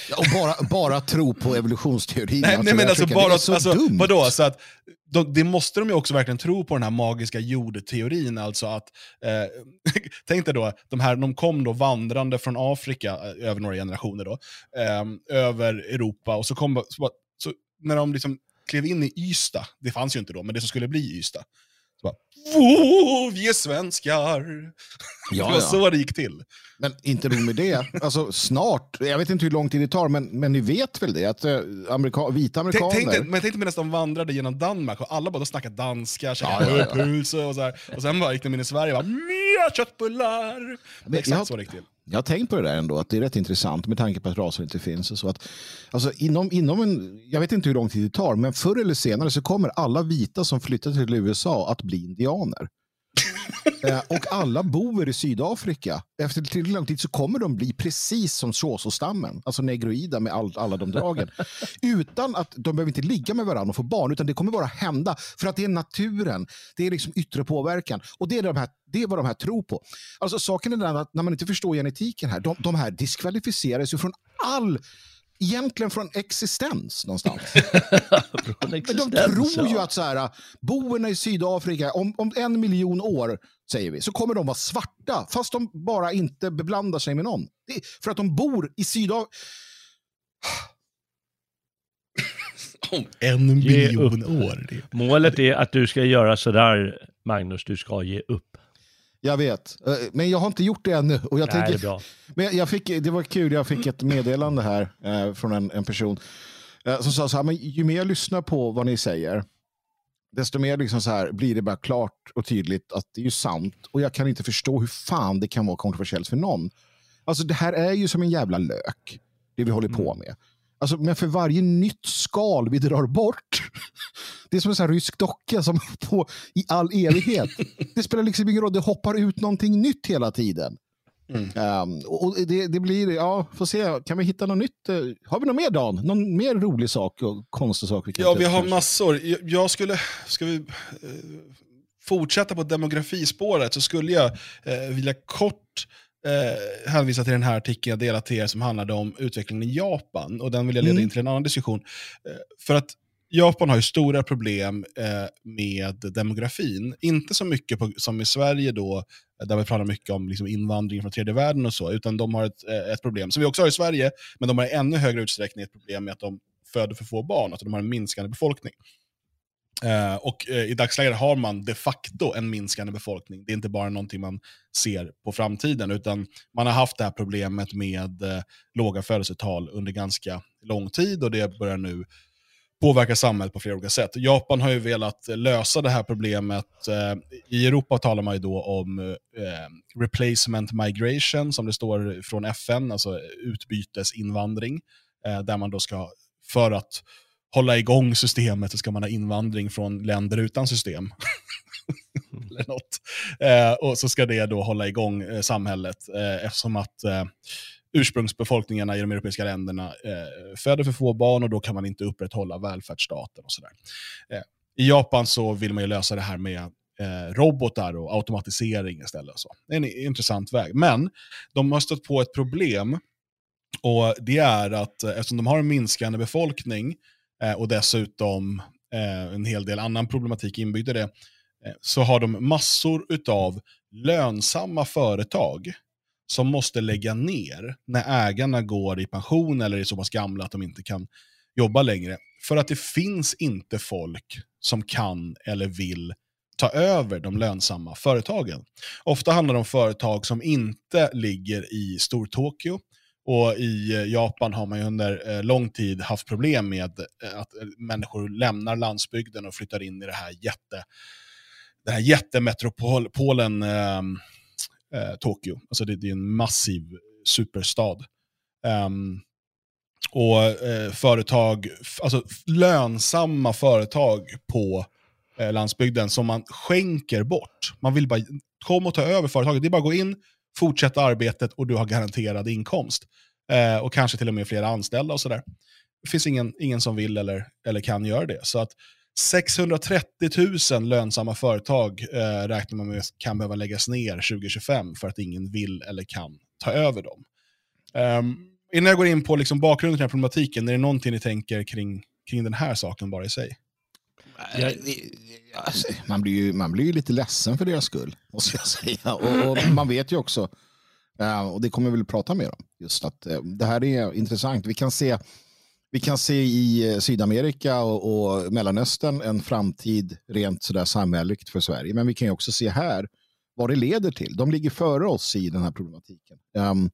Ja, och bara, bara tro på evolutionsteorin. Nej, nej men alltså bara, det är så alltså, dumt. vadå? Så att, de, det måste de ju också verkligen tro på den här magiska jordteorin, alltså att, eh, tänk dig då, de här, de kom då vandrande från Afrika, eh, över några generationer då, eh, över Europa, och så kom, så, så, när de liksom klev in i Ystad, det fanns ju inte då, men det som skulle bli Ystad, bara, "Wow, vi är svenskar! Ja, det var ja. så det gick till. Men inte nog med det. Alltså, snart, jag vet inte hur lång tid det tar, men, men ni vet väl det? Att eh, amerika, vita Tänk, amerikaner... tänk dig, men tänk medan de vandrade genom Danmark och alla bara snackade danska, käkade Ja, ja, ja. och så här. Och sen bara gick de in i Sverige och bara “Mia köttbullar!” Men exakt jag- så det gick till. Jag har tänkt på det där ändå, att det är rätt intressant med tanke på att raser inte finns. Och så att, alltså inom, inom en, jag vet inte hur lång tid det tar, men förr eller senare så kommer alla vita som flyttar till USA att bli indianer. Eh, och alla bor i Sydafrika. Efter tillräckligt lång tid så kommer de bli precis som Xhosa-stammen, alltså negroida med all, alla de dragen. Utan att de behöver inte ligga med varandra och få barn, utan det kommer bara hända för att det är naturen. Det är liksom yttre påverkan. Och det är, de här, det är vad de här tror på. Alltså saken är den att när man inte förstår genetiken här, de, de här diskvalificeras ju från all Egentligen från existens någonstans. Från Men de existens, tror ju att så här, boerna i Sydafrika, om, om en miljon år, säger vi, så kommer de vara svarta, fast de bara inte beblandar sig med någon. För att de bor i Sydafrika. Om en miljon år. Målet är att du ska göra sådär, Magnus, du ska ge upp. Jag vet, Eh, men jag har inte gjort det ännu. Och jag Nej, det är tänker, bra. men jag- jag fick, det var kul, jag fick ett meddelande här eh, från en, en person eh, som sa så här, men ju mer jag lyssnar på vad ni säger, desto mer liksom så här, blir det bara klart och tydligt att det är ju sant. Och jag kan inte förstå hur fan det kan vara kontroversiellt för någon. Alltså det här är ju som en jävla lök, det vi håller på med. Alltså, men för varje nytt skal vi drar bort, det är som en sån här rysk docka som på, i all evighet. Det spelar liksom ingen roll, det hoppar ut någonting nytt hela tiden. Mm. Ehm, och det, det blir, ja, får se, kan vi hitta något nytt? Har vi något mer Dan? Någon mer rolig sak och konstig sak? Vi kan Ja, vi har massor. Jag- Jag skulle, ska vi eh, fortsätta på demografispåret så skulle jag eh, vilja kort eh, hänvisa till den här artikeln jag delat till er som handlade om utvecklingen i Japan. Och den vill jag leda Mm. in till en annan diskussion. Eh, för att Japan har ju stora problem eh, med demografin. Inte så mycket på, som i Sverige då, eh, där vi pratar mycket om liksom, invandring från tredje världen och så, utan de har ett, eh, ett problem som vi också har i Sverige, men de har i ännu högre utsträckning ett problem med att de föder för få barn, alltså de har en minskande befolkning. Eh, och eh, i dagsläget har man de facto en minskande befolkning. Det är inte bara någonting man ser på framtiden, utan man har haft det här problemet med eh, låga födelsetal under ganska lång tid och det börjar nu påverka samhället på flera olika sätt. Japan har ju velat lösa det här problemet. Eh, I Europa talar man ju då om eh, replacement migration, som det står från FN, alltså utbytesinvandring, eh, där man då ska, för att hålla igång systemet så ska man ha invandring från länder utan system. Eller något. Eh, och så ska det då hålla igång eh, samhället eh, eftersom att eh, ursprungsbefolkningarna i de europeiska länderna eh, föder för få barn och då kan man inte upprätthålla välfärdsstaten och sådär. Eh, I Japan så vill man ju lösa det här med eh, robotar och automatisering istället. och Så. Det är en intressant väg. Men de har stött på ett problem och det är att eftersom de har en minskande befolkning Eh, och dessutom eh, en hel del annan problematik inbyggd i det, eh, så har de massor av lönsamma företag som måste lägga ner när ägarna går i pension eller är så pass gamla att de inte kan jobba längre. För att det finns inte folk som kan eller vill ta över de lönsamma företagen. Ofta handlar det om företag som inte ligger i Stortokyo. Och i eh, Japan har man ju under eh, lång tid haft problem med eh, att människor lämnar landsbygden och flyttar in i det här jätte, den här jättemetropolen eh, eh, Tokyo. Alltså det, det är en massiv superstad. Um, och eh, företag, alltså lönsamma företag på eh, landsbygden som man skänker bort. Man vill bara komma och ta över företaget. Det är bara att gå in, fortsätta arbetet och du har garanterad inkomst. Eh, och kanske till och med flera anställda och sådär. Det finns ingen, ingen som vill eller, eller kan göra det. Så att 630 000 lönsamma företag eh, räknar man med kan behöva läggas ner 2025 för att ingen vill eller kan ta över dem. Ehm, innan jag går in på liksom bakgrunden till den här problematiken, är det någonting ni tänker kring, kring den här saken bara i sig? Jag, alltså, man, blir ju, man blir ju lite ledsen för deras skull, måste jag säga. Och, och man vet ju också, eh, och det kommer vi väl prata mer om, just att eh, det här är intressant. Vi kan se vi kan se i eh, Sydamerika och, och Mellanöstern en framtid rent sådär samhälleligt för Sverige. Men vi kan också se här vad det leder till. De ligger före oss i den här problematiken. Um,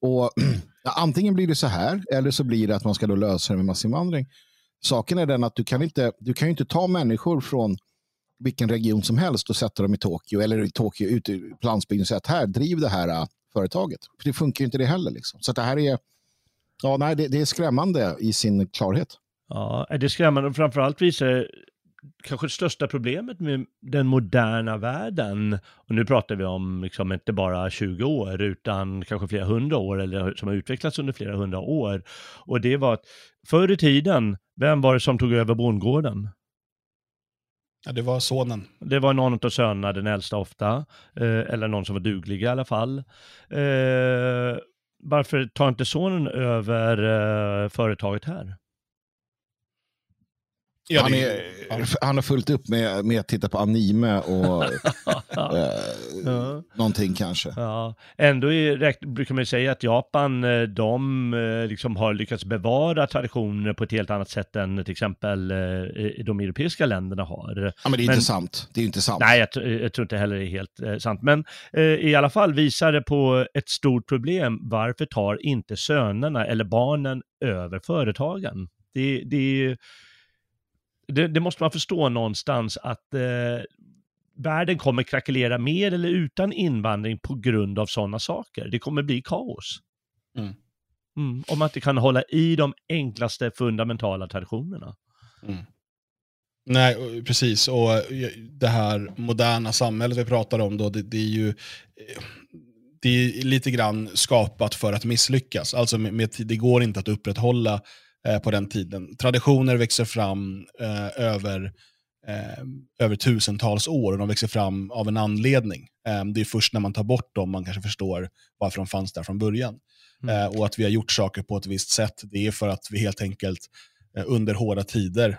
och ja, Antingen blir det så här eller så blir det att man ska då lösa det med massinvandring. Saken är den att du kan inte, du kan inte ta människor från vilken region som helst och sätta dem i Tokyo eller i Tokyo ute på landsbygden och säga att här, driv det här äh, företaget. För det funkar ju inte det heller. Liksom. Så det här är Ja, nej, det, det, är skrämmande i sin klarhet. Ja, det är skrämmande och framförallt visar kanske det största problemet med den moderna världen, och nu pratar vi om liksom inte bara 20 år utan kanske flera hundra år eller som har utvecklats under flera hundra år. Och det var att förr i tiden, vem var det som tog över bondgården? Ja, det var sonen. Det var någon av sönerna, den äldsta ofta, eh, eller någon som var duglig i alla fall. Eh, varför tar inte sonen över uh, företaget här? Ja, han, är, han har fullt upp med, med att titta på anime och eh, ja. någonting kanske. Ja. Ändå är, brukar man säga att Japan eh, de eh, liksom har lyckats bevara traditioner på ett helt annat sätt än till exempel de europeiska länderna har. Ja, men det är men, inte sant. Det är inte sant. Nej, jag, jag tror inte heller det är helt eh, sant. Men eh, i alla fall visar det på ett stort problem. Varför tar inte sönerna eller barnen över företagen? Det, det är det, det, måste man förstå någonstans att eh, världen kommer krackelera med eller utan invandring på grund av sådana saker. Det kommer bli kaos. Mm. Mm, om man inte kan hålla i de enklaste fundamentala traditionerna. Mm. Nej, precis. Och det här moderna samhället vi pratar om då, det, det är ju det är lite grann skapat för att misslyckas. Alltså med, med, det går inte att upprätthålla eh, på den tiden. Traditioner växer fram eh, över, eh, över tusentals år och de växer fram av en anledning. Eh, det är först när man tar bort dem man kanske förstår varför de fanns där från början. Mm. Eh, och att vi har gjort saker på ett visst sätt, det är för att vi helt enkelt under hårda tider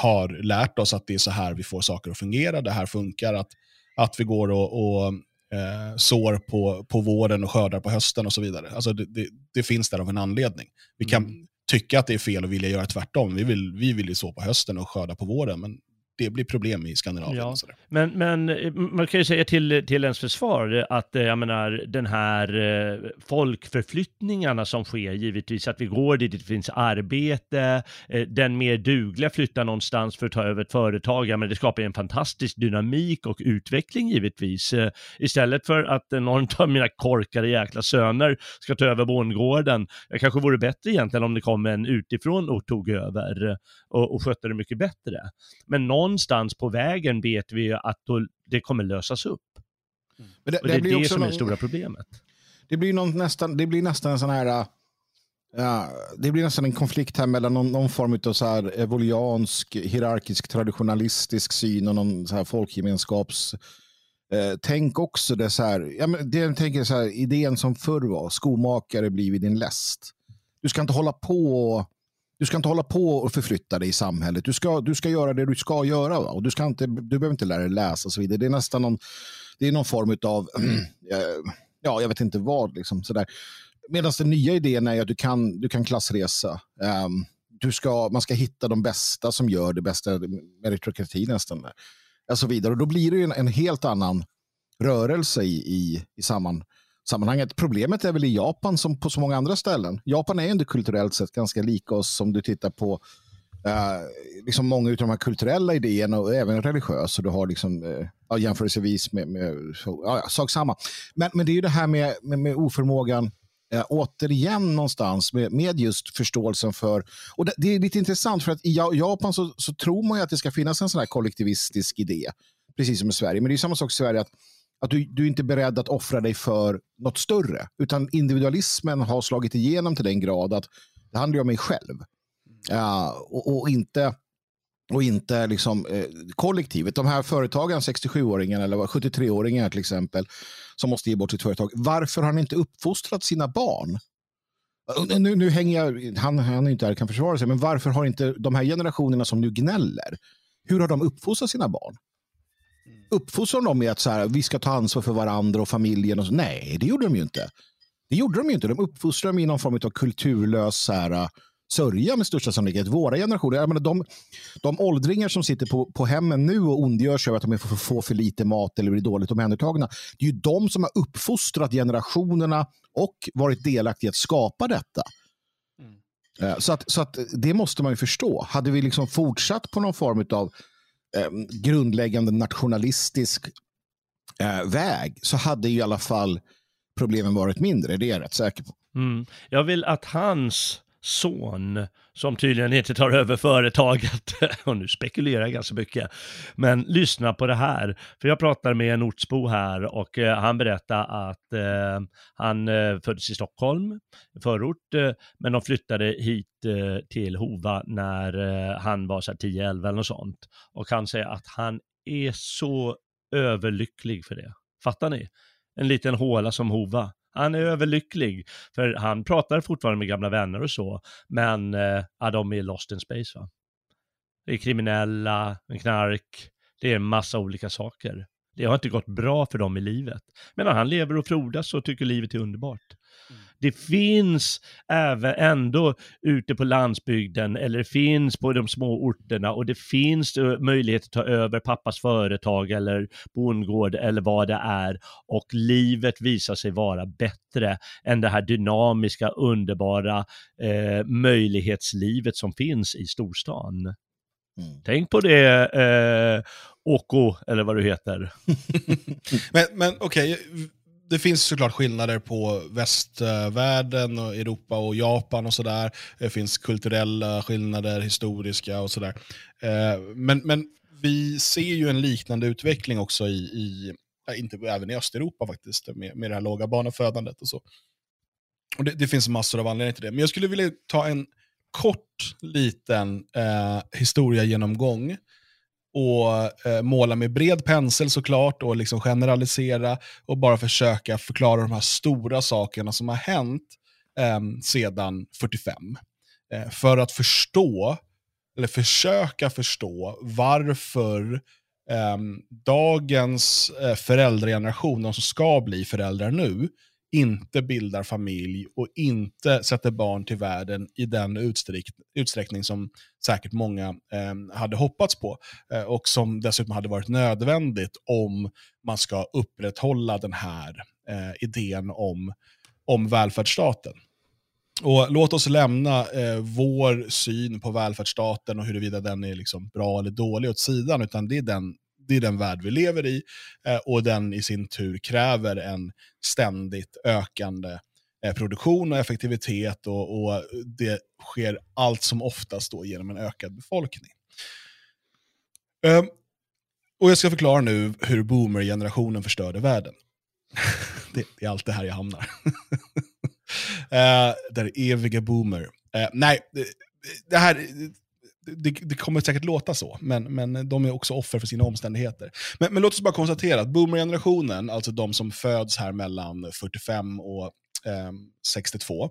har lärt oss att det är så här vi får saker att fungera. Det här funkar, att, att vi går och, och eh, sår på, på våren och skördar på hösten och så vidare. Alltså det, det, det finns där av en anledning. Vi kan, mm tycka att det är fel och vilja göra tvärtom. Vi vill, vi vill ju så på hösten och skörda på våren, men det blir problem i Skandinavien. Ja. Men, men eh, man kan ju säga till, till ens försvar att eh, jag menar den här eh, folkförflyttningarna som sker, givetvis att vi går dit det finns arbete, den mer dugliga flyttar någonstans för att ta över ett företag, ja, men det skapar en fantastisk dynamik och utveckling givetvis. Istället för att någon av mina korkade jäkla söner ska ta över bondgården. Det kanske vore bättre egentligen om det kom en utifrån och tog över och, och skötte det mycket bättre. Men någon någonstans på vägen vet vi att det kommer lösas upp. Mm. Det, och det, är det som är det stora problemet. Det blir, någon, nästan, det blir nästan en sån här... Ja, det blir nästan en konflikt här mellan någon, någon form av så här evoliansk, hierarkisk, traditionalistisk syn och någon så här folkgemenskaps... Eh, tänk också det så här, ja, men det, tänker så här, idén som förr var, skomakare blir vid din läst. Du ska inte hålla på och du ska inte hålla på och förflytta dig i samhället. Du ska, du ska göra det du ska göra. Va? Och du, ska inte, du behöver inte lära dig läsa och så vidare. Det är nästan någon, det är någon form av, eh, ja, jag vet inte vad. Liksom, Medan den nya idén är att du kan, du kan klassresa. Um, du ska, man ska hitta de bästa som gör det bästa, meritokrati nästan. Och så vidare. Och då blir det en, en helt annan rörelse i, i, i samman, sammanhanget. Problemet är väl i Japan som på så många andra ställen. Japan är ändå kulturellt sett ganska lika oss om du tittar på Uh, liksom många av de här kulturella idéerna och även religiösa. Du har liksom, uh, ja, jämförelsevis med, med ja, sak samma. Men, men det är ju det här med, med, med oförmågan uh, återigen någonstans med, med just förståelsen för... Och det, det, är lite intressant för att i Japan så, så tror man ju att det ska finnas en sån här kollektivistisk idé. Precis som i Sverige. Men det är samma sak i Sverige att att du, du är inte beredd att offra dig för något större. Utan individualismen har slagit igenom till den grad att det handlar om mig själv. Uh, och, och, inte, och inte liksom, eh, kollektivet. De här företagen, 67-åringarna eller 73-åringar till exempel, som måste ge bort sitt företag. Varför har ni inte uppfostrat sina barn? Nu, nu hänger jag, han, han är inte här kan försvara sig, men varför har inte de här generationerna som nu gnäller, hur har de uppfostrat sina barn? Uppfostrar de med att så här, vi ska ta ansvar för varandra och familjen? Och så? Nej, det gjorde de ju inte. Det gjorde de ju inte. De uppfostrade dem i någon form av kulturlös så här, sörja med största sannolikhet. Våra generationer, jag menar, de, de åldringar som sitter på, på hemmen nu och ondgör sig över att de får, får för lite mat eller blir dåligt omhändertagna. Det är ju de som har uppfostrat generationerna och varit delaktiga i att skapa detta. Mm. Så, att, så att det måste man ju förstå. Hade vi liksom fortsatt på någon form av Eh, grundläggande nationalistisk eh, väg så hade i alla fall problemen varit mindre. Det är jag rätt säker på. Mm. Jag vill att hans son, som tydligen inte tar över företaget, och nu spekulerar jag ganska mycket, men lyssna på det här. För jag pratade med en ortsbo här och eh, han berättade att eh, han eh, föddes i Stockholm, förort, eh, men de flyttade hit eh, till Hova när eh, han var 10-11 eller något sånt. Och han säger att han är så överlycklig för det. Fattar ni? En liten håla som Hova. Han är överlycklig, för han pratar fortfarande med gamla vänner och så, men eh, ja, de är lost in space. Va? Det är kriminella, knark, det är en massa olika saker. Det har inte gått bra för dem i livet. Men han lever och frodas och tycker livet är underbart. Mm. Det finns även ändå ute på landsbygden eller det finns på de små orterna och det finns eh, möjlighet att ta över pappas företag eller bondgård eller vad det är och livet visar sig vara bättre än det här dynamiska, underbara eh, möjlighetslivet som finns i storstan. Mm. Tänk på det, eh, Oko, eller vad du heter. men men okej, okay det finns såklart skillnader på västvärlden, och Europa och Japan och sådär. Det finns kulturella skillnader, historiska och sådär. Eh, men, men vi ser ju en liknande utveckling också i, i inte även i Östeuropa faktiskt, med, med det här låga barnafödandet och så. Och det, det, finns massor av anledningar till det. Men jag skulle vilja ta en kort liten eh, historia-genomgång och eh, måla med bred pensel såklart och liksom generalisera och bara försöka förklara de här stora sakerna som har hänt eh, sedan 45. Eh, för att förstå, eller försöka förstå varför ehm, dagens eh, föräldrageneration, de som ska bli föräldrar nu, inte bildar familj och inte sätter barn till världen i den utsträck utsträckning som säkert många eh, hade hoppats på. Eh, och som dessutom hade varit nödvändigt om man ska upprätthålla den här eh, idén om, om välfärdsstaten. Och låt oss lämna eh, vår syn på välfärdsstaten och huruvida den är liksom bra eller dålig åt sidan, utan det är den det är den värld vi lever i eh, och den i sin tur kräver en ständigt ökande eh, produktion och effektivitet och, och, det sker allt som oftast då genom en ökad befolkning. Ehm, och Jag ska förklara nu hur boomer-generationen förstörde världen. det, det, är allt det här jag hamnar. uh, där eviga boomer. Uh, nej, det här det, det, kommer säkert låta så, men, men de är också offer för sina omständigheter. Men, men låt oss bara konstatera att boomergenerationen, alltså de som föds här mellan 45 och eh, 62,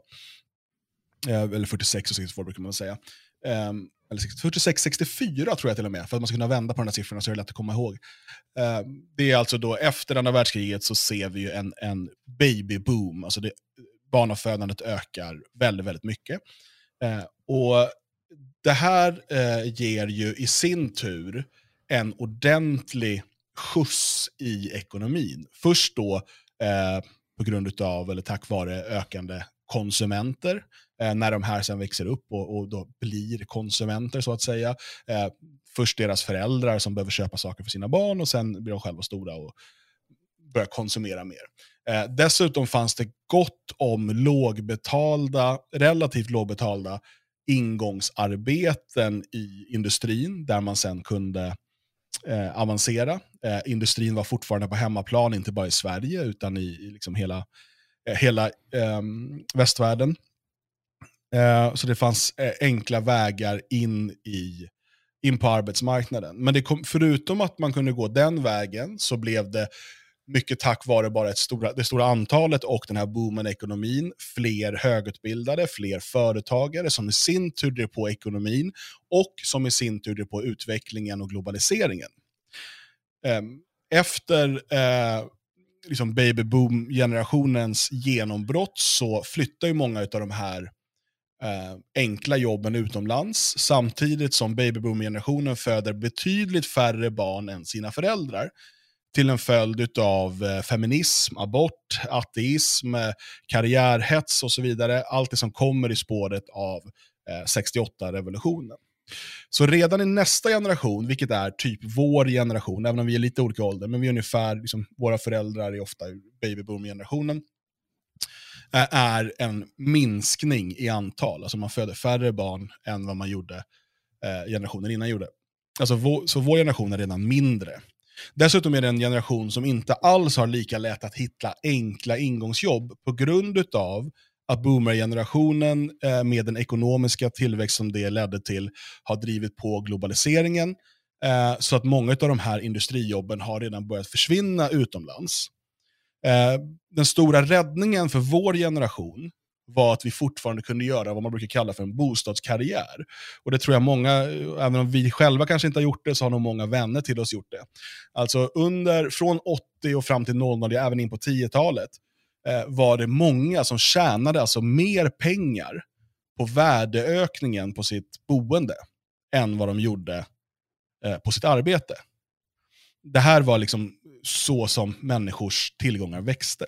eh, eller 46 och 62 brukar man säga, eh, eller 46-64 tror jag till och med, för att man ska kunna vända på de här siffrorna så är det lätt att komma ihåg. Eh, det är alltså då efter andra världskriget så ser vi ju en, en babyboom, alltså det, barnafödandet ökar väldigt, väldigt mycket. Eh, och det här eh, ger ju i sin tur en ordentlig skjuts i ekonomin. Först då eh, på grund av, eller tack vare ökande konsumenter, eh, när de här sen växer upp och, och då blir konsumenter så att säga. Eh, först deras föräldrar som behöver köpa saker för sina barn och sen blir de själva stora och börjar konsumera mer. Eh, dessutom fanns det gott om lågbetalda, relativt lågbetalda ingångsarbeten i industrin där man sen kunde eh, avancera. Eh, industrin var fortfarande på hemmaplan, inte bara i Sverige utan i, i liksom hela, eh, hela ehm, västvärlden. Eh, så det fanns eh, enkla vägar in, i, in på arbetsmarknaden. Men det kom, förutom att man kunde gå den vägen så blev det mycket tack vare bara ett stora, det stora antalet och den här boomen i ekonomin, fler högutbildade, fler företagare som i sin tur drev på ekonomin och som i sin tur drev på utvecklingen och globaliseringen. Ehm, efter eh, liksom babyboom-generationens genombrott så flyttar ju många av de här eh, enkla jobben utomlands samtidigt som babyboom-generationen föder betydligt färre barn än sina föräldrar till en följd av eh, feminism, abort, ateism, eh, karriärhets och så vidare. Allt det som kommer i spåret av eh, 68-revolutionen. Så redan i nästa generation, vilket är typ vår generation, även om vi är lite olika ålder, men vi är ungefär, liksom, våra föräldrar är ofta babyboom-generationen, är en minskning i antal. Alltså man föder färre barn än vad man gjorde eh, generationen innan gjorde. Alltså vår, så vår generation är redan mindre. Dessutom är det en generation som inte alls har lika lätt att hitta enkla ingångsjobb på grund av att boomergenerationen eh, med den ekonomiska tillväxt som det ledde till har drivit på globaliseringen. Eh, så att många av de här industrijobben har redan börjat försvinna utomlands. Eh, den stora räddningen för vår generation var att vi fortfarande kunde göra vad man brukar kalla för en bostadskarriär. Och det tror jag många, även om vi själva kanske inte har gjort det, så har nog många vänner till oss gjort det. Alltså under, från 80 och fram till 00, även in på 10-talet, eh, var det många som tjänade alltså mer pengar på värdeökningen på sitt boende än vad de gjorde eh, på sitt arbete. Det här var liksom så som människors tillgångar växte.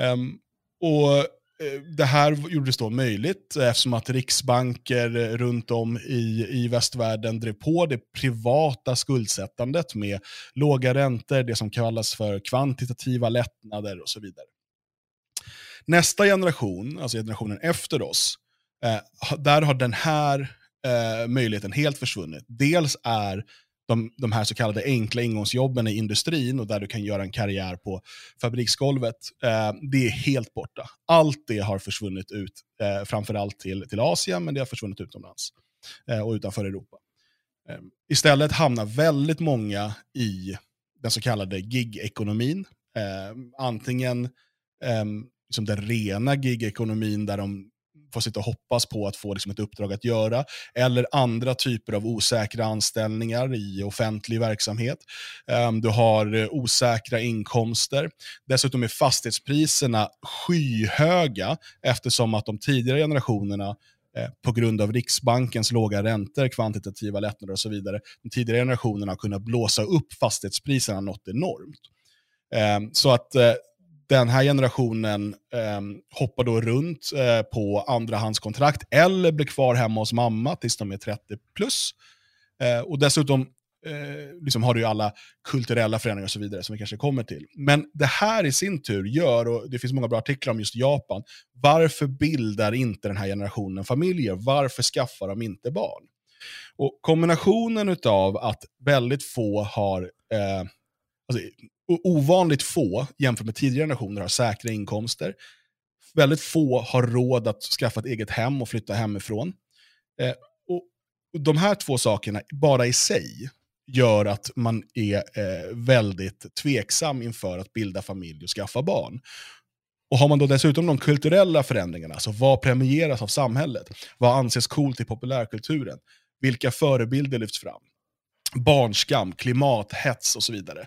Um, och Eh, det här gjordes då möjligt eh, eftersom att riksbanker eh, runt om i, i västvärlden drev på det privata skuldsättandet med låga räntor, det som kallas för kvantitativa lättnader och så vidare. Nästa generation, alltså generationen efter oss, eh, där har den här eh, möjligheten helt försvunnit. Dels är de, de här så kallade enkla ingångsjobben i industrin och där du kan göra en karriär på fabriksgolvet, eh, det är helt borta. Allt det har försvunnit ut, eh, framförallt till, till Asien, men det har försvunnit utomlands eh, och utanför Europa. Eh, istället hamnar väldigt många i den så kallade gig-ekonomin. Eh, antingen eh, den rena gig-ekonomin där de får sitta och hoppas på att få liksom ett uppdrag att göra, eller andra typer av osäkra anställningar i offentlig verksamhet. Ehm, du har eh, osäkra inkomster. Dessutom är fastighetspriserna skyhöga eftersom att de tidigare generationerna eh, på grund av Riksbankens låga räntor, kvantitativa lättnader och så vidare, de tidigare generationerna har kunnat blåsa upp fastighetspriserna något enormt. Ehm, så att eh, den här generationen eh, hoppar då runt eh, på andrahandskontrakt eller blir kvar hemma hos mamma tills de är 30 plus. Eh, och dessutom eh, liksom har du ju alla kulturella förändringar och så vidare som vi kanske kommer till. Men det här i sin tur gör, och det finns många bra artiklar om just Japan, varför bildar inte den här generationen familjer? Varför skaffar de inte barn? Och kombinationen av att väldigt få har eh, alltså, ovanligt få, jämfört med tidigare generationer, har säkra inkomster. Väldigt få har råd att skaffa ett eget hem och flytta hemifrån. Eh, och, och de här två sakerna, bara i sig, gör att man är eh, väldigt tveksam inför att bilda familj och skaffa barn. Och har man då dessutom de kulturella förändringarna, alltså vad premieras av samhället? Vad anses coolt i populärkulturen? Vilka förebilder lyfts fram? Barnskam, klimathets och så vidare.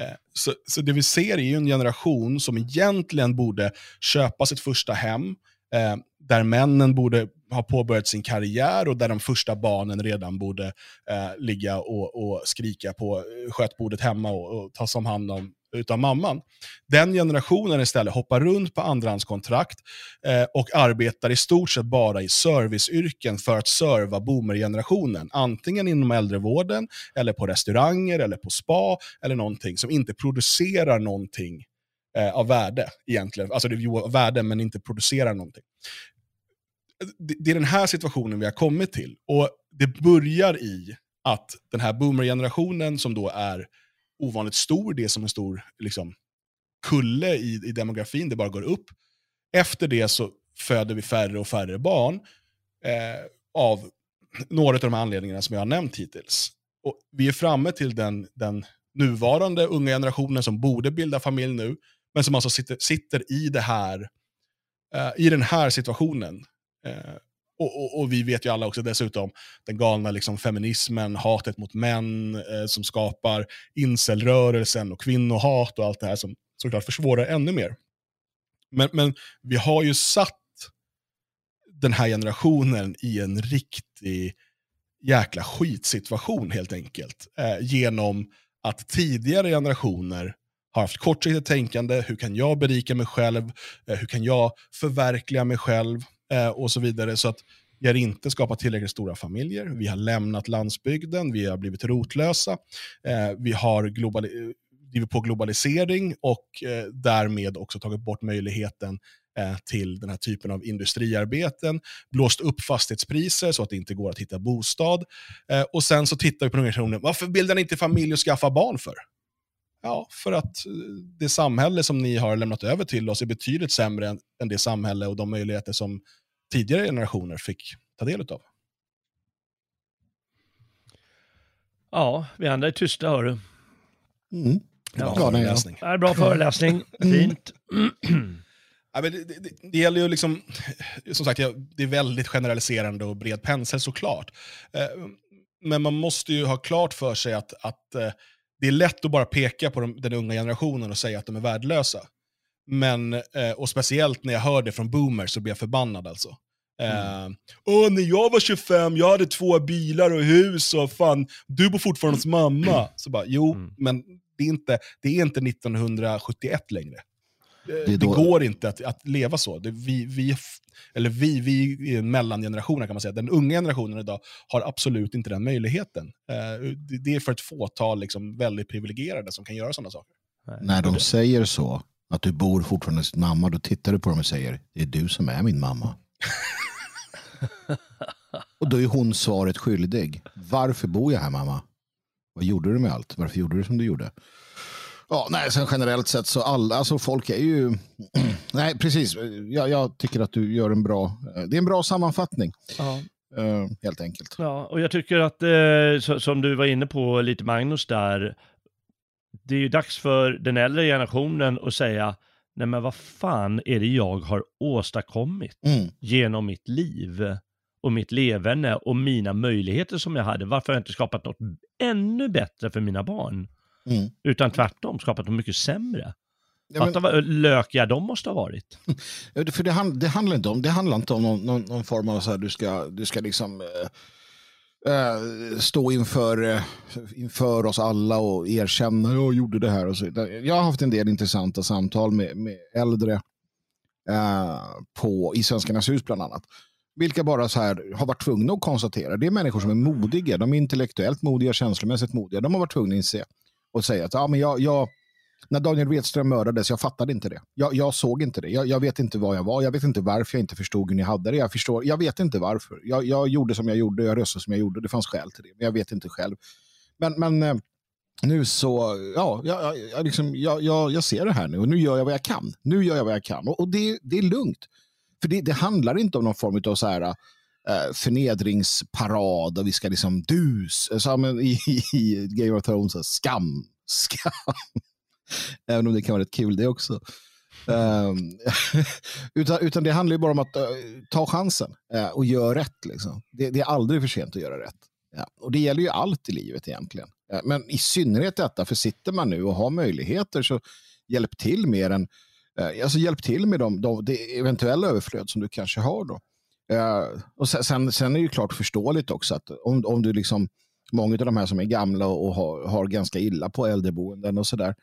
Eh, så, så det vi ser är ju en generation som egentligen borde köpa sitt första hem, eh, där männen borde ha påbörjat sin karriär och där de första barnen redan borde eh, ligga och, och, skrika på skötbordet hemma och, och tas om hand om utav mamman. Den generationen istället hoppar runt på andrahandskontrakt eh, och arbetar i stort sett bara i serviceyrken för att serva boomergenerationen. Antingen inom äldrevården, eller på restauranger, eller på spa, eller någonting som inte producerar någonting eh, av värde egentligen. Alltså det är av värde, men inte producerar någonting. Det, det är den här situationen vi har kommit till. Och det börjar i att den här boomergenerationen som då är ovanligt stor. Det är som en stor liksom, kulle i, i demografin, det bara går upp. Efter det så föder vi färre och färre barn eh, av några av de anledningarna som jag har nämnt hittills. Och vi är framme till den, den nuvarande unga generationen som borde bilda familj nu, men som alltså sitter, sitter i, det här, eh, i den här situationen. Eh, och, och, och, vi vet ju alla också dessutom den galna liksom, feminismen, hatet mot män eh, som skapar incelrörelsen och kvinnohat och allt det här som såklart försvårar ännu mer. Men, men vi har ju satt den här generationen i en riktig jäkla skitsituation helt enkelt. Eh, genom att tidigare generationer har haft kortsiktigt tänkande, hur kan jag berika mig själv, eh, hur kan jag förverkliga mig själv eh, och så vidare. Så att vi har inte skapat tillräckligt stora familjer, vi har lämnat landsbygden, vi har blivit rotlösa, eh, vi har globali eh, drivit på globalisering och eh, därmed också tagit bort möjligheten eh, till den här typen av industriarbeten, blåst upp fastighetspriser så att det inte går att hitta bostad. Eh, och sen så tittar vi på organisationen, varför bildar ni inte familj och skaffar barn för? Ja, för att det samhälle som ni har lämnat över till oss är betydligt sämre än det samhälle och de möjligheter som tidigare generationer fick ta del av. Ja, vi andra är tysta hör Mm. Bra ja, föreläsning. Ja. Bra föreläsning, mm. fint. Ja, men det, det, det, gäller ju liksom, som sagt, det är väldigt generaliserande och bred pensel såklart. Eh, men man måste ju ha klart för sig att, att eh, det är lätt att bara peka på de, den unga generationen och säga att de är värdelösa. Men, eh, och speciellt när jag hör det från boomers så blir jag förbannad alltså. Mm. Åh, när jag var 25, jag hade två bilar och hus och fan, du bor fortfarande hos mamma. Så bara, jo, mm. men det är, inte, det är inte 1971 längre. Det, det går inte att, att leva så. Det, vi, vi, eller vi, vi är mellangenerationen kan man säga. Den unga generationen idag har absolut inte den möjligheten. Det, det är för ett fåtal liksom, väldigt privilegierade som kan göra sådana saker. När de säger så, att du bor fortfarande hos mamma, då tittar du på dem och säger det är du som är min mamma. och då är hon svaret skyldig. Varför bor jag här mamma? Vad gjorde du med allt? Varför gjorde du som du gjorde? Ja, nej, sen generellt sett så alla, alltså folk är ju, nej precis, jag, jag, tycker att du gör en bra, det är en bra sammanfattning. Ja. Uh, helt enkelt. Ja, och jag tycker att, eh, som du var inne på lite Magnus där, det är ju dags för den äldre generationen att säga, nej men vad fan är det jag har åstadkommit mm. genom mitt liv och mitt levande och mina möjligheter som jag hade. Varför har jag inte skapat något ännu bättre för mina barn? Mm. Utan tvärtom skapat något mycket sämre. Ja, men... vad lökiga de måste ha varit. För det, hand, det, handlar inte om, det handlar inte om någon, någon, någon form av så här, du ska, du ska liksom äh, Eh, stå inför, eh, inför oss alla och erkänna att jag gjorde det här. Och så. Jag har haft en del intressanta samtal med, med äldre eh, på, i Svenskarnas hus bland annat. Vilka bara så här har varit tvungna att konstatera. Det är människor som är modiga. De är intellektuellt modiga, känslomässigt modiga. De har varit tvungna att inse och säga att ja, men jag, jag, när Daniel Wedström mördades, jag fattade inte det. Jag, jag såg inte det. Jag, jag, vet inte vad jag var. Jag vet inte varför jag inte förstod hur ni hade det. Jag, förstår, jag vet inte varför. Jag, jag gjorde som jag gjorde, jag röstade som jag gjorde. Det fanns skäl till det, men jag vet inte själv. Men, men eh, nu så, ja, jag, jag, liksom, jag, jag, jag ser det här nu och nu gör jag vad jag kan. Nu gör jag vad jag kan och, och det, det är lugnt. För det, det handlar inte om någon form av så här, uh, förnedringsparad och vi ska liksom dus, eh, som i, i Game of Thrones, skam, skam. Även om det kan vara rätt kul det också. Um, utan, utan det handlar ju bara om att uh, ta chansen uh, och göra rätt. Liksom. Det, det, är aldrig för sent att göra rätt. Ja. Och det gäller ju allt i livet egentligen. Uh, men i synnerhet detta, för sitter man nu och har möjligheter så hjälp till mer än uh, alltså hjälp till med de, de, det eventuella överflöd som du kanske har. Då. Och sen, sen är det ju klart förståeligt också att om, om du liksom, många av de här som är gamla och har, har ganska illa på äldreboenden och sådär, uh,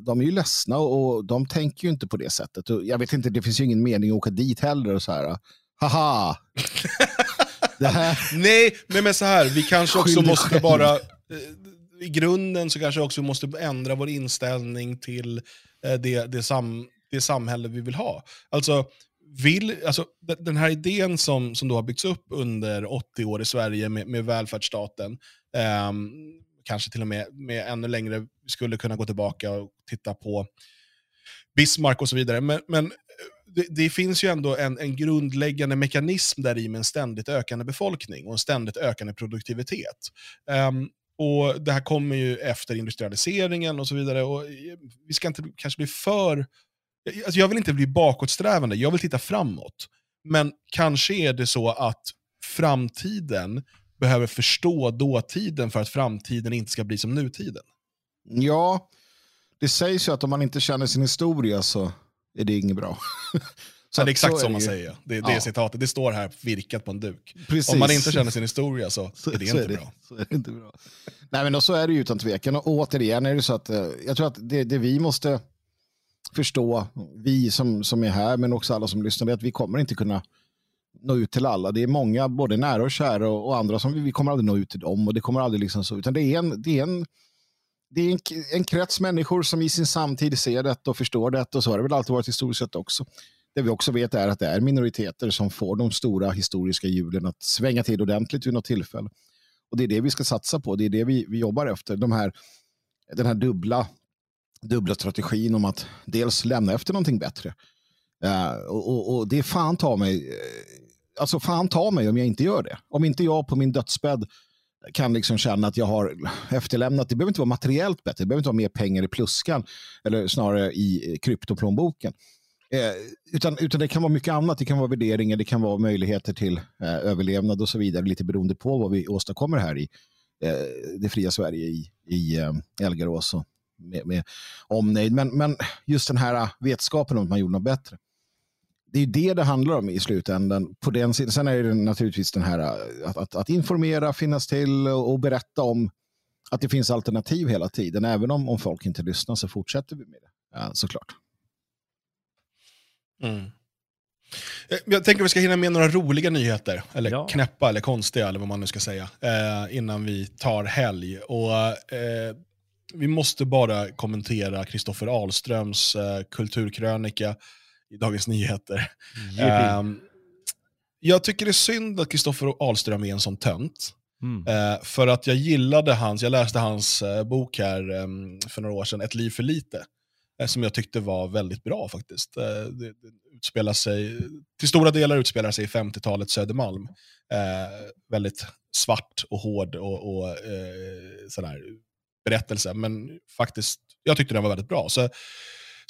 de är ju ledsna och de tänker ju inte på det sättet. Jag vet inte, det finns ju ingen mening att åka dit heller och så här, haha. nej, nej, men så här, vi kanske också måste bara, i grunden så kanske också måste ändra vår inställning till Eh, det, det, sam, det samhälle vi vill ha. Alltså, vill, alltså, den här idén som, som då har byggts upp under 80 år i Sverige med, med välfärdsstaten, eh, kanske till och med, med ännu längre, vi skulle kunna gå tillbaka och titta på Bismarck och så vidare. Men, men eh, det, det, finns ju ändå en, en grundläggande mekanism där i med en ständigt ökande befolkning och en ständigt ökande produktivitet. Um, och det här kommer ju efter industrialiseringen och så vidare. Och eh, vi ska inte kanske bli för... Eh, alltså jag vill inte bli bakåtsträvande, jag vill titta framåt. Men kanske är det så att framtiden behöver förstå dåtiden för att framtiden inte ska bli som nutiden. Ja, det sägs ju att om man inte känner sin historia så är det inget bra. Så det är exakt så, man ju. säger. Det, det ja. är citatet. Det står här virkat på en duk. Precis. Om man inte känner sin historia så, så är det så inte är det, bra. Så är det inte bra. Nej, men så är det ju utan tvekan. Och återigen är det så att eh, jag tror att det, det vi måste förstå, vi som, som är här, men också alla som lyssnar, är att vi kommer inte kunna nå ut till alla. Det är många, både nära och kära och, och andra, som vi, vi kommer aldrig nå ut till dem. Och det kommer aldrig liksom så, utan det är en, det är en det är en, en krets människor som i sin samtid ser detta och förstår detta och så har det väl alltid varit historiskt sett också. Det vi också vet är att det är minoriteter som får de stora historiska hjulen att svänga till ordentligt vid något tillfälle. Och det är det vi ska satsa på, det är det vi, vi jobbar efter. De här, den här dubbla, dubbla strategin om att dels lämna efter någonting bättre. Uh, och, och, det är fan ta mig, eh, alltså fan ta mig om jag inte gör det. Om inte jag på min dödsbädd kan liksom känna att jag har efterlämnat, det behöver inte vara materiellt bättre, det behöver inte vara mer pengar i pluskan eller snarare i eh, kryptoplånboken. Eh, utan, utan det kan vara mycket annat. Det kan vara värderingar, det kan vara möjligheter till eh, överlevnad och så vidare. Lite beroende på vad vi åstadkommer här i eh, det fria Sverige i, i eh, Elgarås och med, med omnejd. Men, men just den här eh, vetskapen om att man gjorde något bättre. Det är det det handlar om i slutändan. På den sidan. Sen är det naturligtvis den här eh, att, att, att informera, finnas till och, och, berätta om att det finns alternativ hela tiden. Även om, om folk inte lyssnar så fortsätter vi med det. Ja, såklart. Mm. Eh, jag tänker att vi ska hinna med några roliga nyheter, eller ja. knäppa eller konstiga, eller vad man nu ska säga, eh, innan vi tar helg. Och, eh, vi måste bara kommentera Kristoffer Ahlströms eh, kulturkrönika i Dagens Nyheter. Eh, jag tycker det är synd att Kristoffer Ahlström är en sån tönt. Mm. Eh, för att jag gillade hans, jag läste hans eh, bok här ehm, för några år sedan, Ett liv för lite. Eh, som jag tyckte var väldigt bra faktiskt. Det, det utspelar sig, till stora delar utspelar sig i 50-talets Södermalm. Väldigt svart och hård och, och sån berättelse, men faktiskt, jag tyckte den var väldigt bra. Så,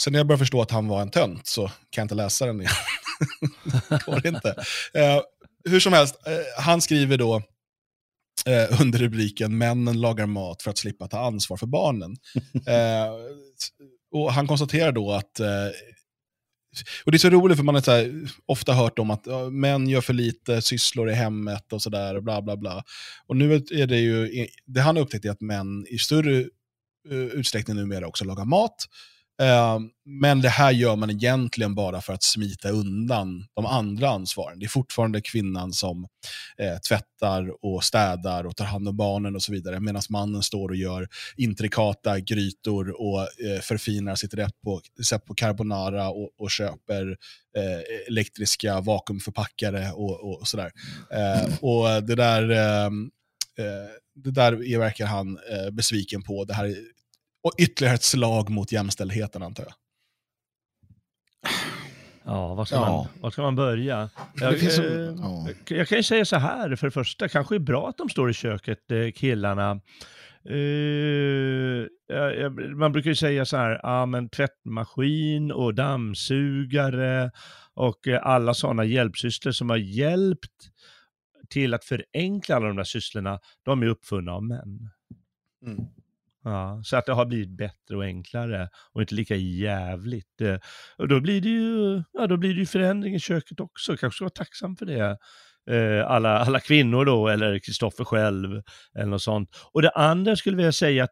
sen när jag började förstå att han var en tönt så kan jag inte läsa den igen. Går inte. Eh, hur som helst, eh, han skriver då eh, under rubriken “Männen lagar mat för att slippa ta ansvar för barnen”. Eh, och han konstaterar då att eh, och Det är så roligt för man har här, ofta hört om att ja, män gör för lite sysslor i hemmet och sådär. Bla, bla, bla. Och nu är det ju, det han har upptäckt är att män i större uh, utsträckning numera också lagar mat. Ehm, men det här gör man egentligen bara för att smita undan de andra ansvaren. Det är fortfarande kvinnan som eh, tvättar och städar och tar hand om barnen och så vidare. Medan mannen står och gör intrikata grytor och eh, förfinar sitt recept på, på carbonara och, och köper eh, elektriska vakuumförpackare och, och sådär. Ehm, och det där, ehm, eh, det där verkar han eh, besviken på. Det här och ytterligare ett slag mot jämställdheten antar jag. Ja, var ska, ja. Man, var ska man börja? Jag, så, eh, ja. jag kan ju säga så här, för det första, kanske är bra att de står i köket, eh, killarna. Uh, man brukar ju säga så här, ja men tvättmaskin och dammsugare och alla sådana hjälpsysslor som har hjälpt till att förenkla alla de där sysslorna, de är uppfunna av män. Mm. Ja, så att det har blivit bättre och enklare och inte lika jävligt. Eh, och då blir det ju, ja, då blir det ju förändring i köket också. Kanske ska vara tacksam för det. Eh, alla, alla kvinnor då, eller Kristoffer själv, eller något sånt. Och det andra skulle jag säga att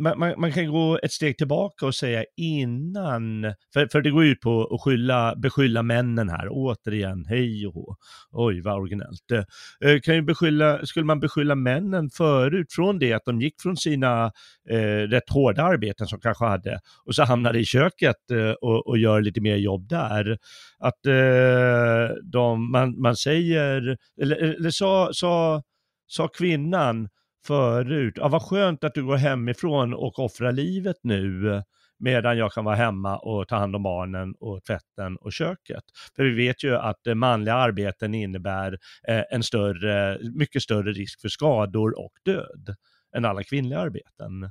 man, man, man, kan gå ett steg tillbaka och säga innan, för, för det går ut på att skylla, beskylla männen här, återigen, hej och hå. Oj, vad originellt. Eh, eh, kan ju beskylla, skulle man beskylla männen förut, från det att de gick från sina eh, rätt hårda arbeten som kanske hade, och så hamnade i köket eh, och, och gör lite mer jobb där. Att eh, de, man, man säger, eller, eller sa, sa, sa kvinnan, förut. Ja, vad skönt att du går hemifrån och offrar livet nu medan jag kan vara hemma och ta hand om barnen och tvätten och köket. För vi vet ju att manliga arbeten innebär eh, en större, mycket större risk för skador och död. än alla kvinnliga arbeten.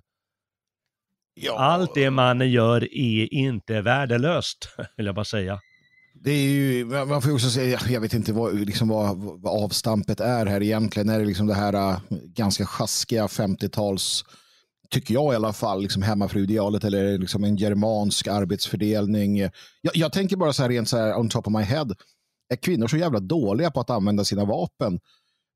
Ja, Allt det mannen gör är inte värdelöst, vill jag bara säga. Det är ju, man får också säga, jag vet inte vad, liksom vad, vad avstampet är här egentligen. Är det liksom det här äh, ganska sjaskiga 50-tals, tycker jag i alla fall, liksom hemmafruidealet eller är det liksom en germansk arbetsfördelning? Jag, jag tänker bara så här rent så här on top of my head. Är kvinnor så jävla dåliga på att använda sina vapen?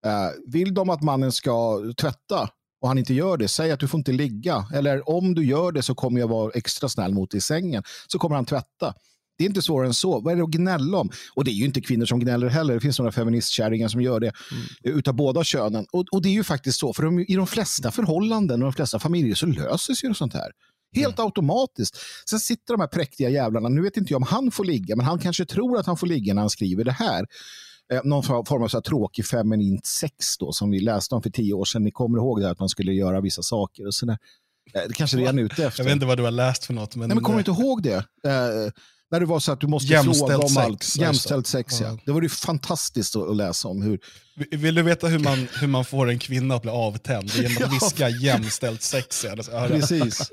Eh, vill de att mannen ska tvätta och han inte gör det, säg att du får inte ligga. Eller om du gör det så kommer jag vara extra snäll mot dig i sängen. Så kommer han tvätta. Det är inte svårare än så. Vad är det att gnälla om? Och det är ju inte kvinnor som gnäller heller. Det finns några feministkärringar som gör det mm. utav båda könen. Och, och, det är ju faktiskt så, för de, i de flesta förhållanden och de flesta familjer så löses ju sånt här. Helt mm. automatiskt. Sen sitter de här präktiga jävlarna, nu vet inte jag om han får ligga, men han kanske tror att han får ligga när han skriver det här. Eh, någon form av så tråkig feminint sex då, som vi läste om för tio år sedan. Ni kommer ihåg det att man skulle göra vissa saker och sådär. Eh, det kanske är ute efter. Jag vet inte vad du har läst för något. Men... Nej, men kommer du inte ihåg det? När det var så att du måste Jämställt fråga om sex, allt. Jämställt sex, ja. Det var ju fantastiskt att läsa om. hur. Vill du veta hur man, hur man får en kvinna att bli avtänd? Genom att viska jämställt sex. Precis.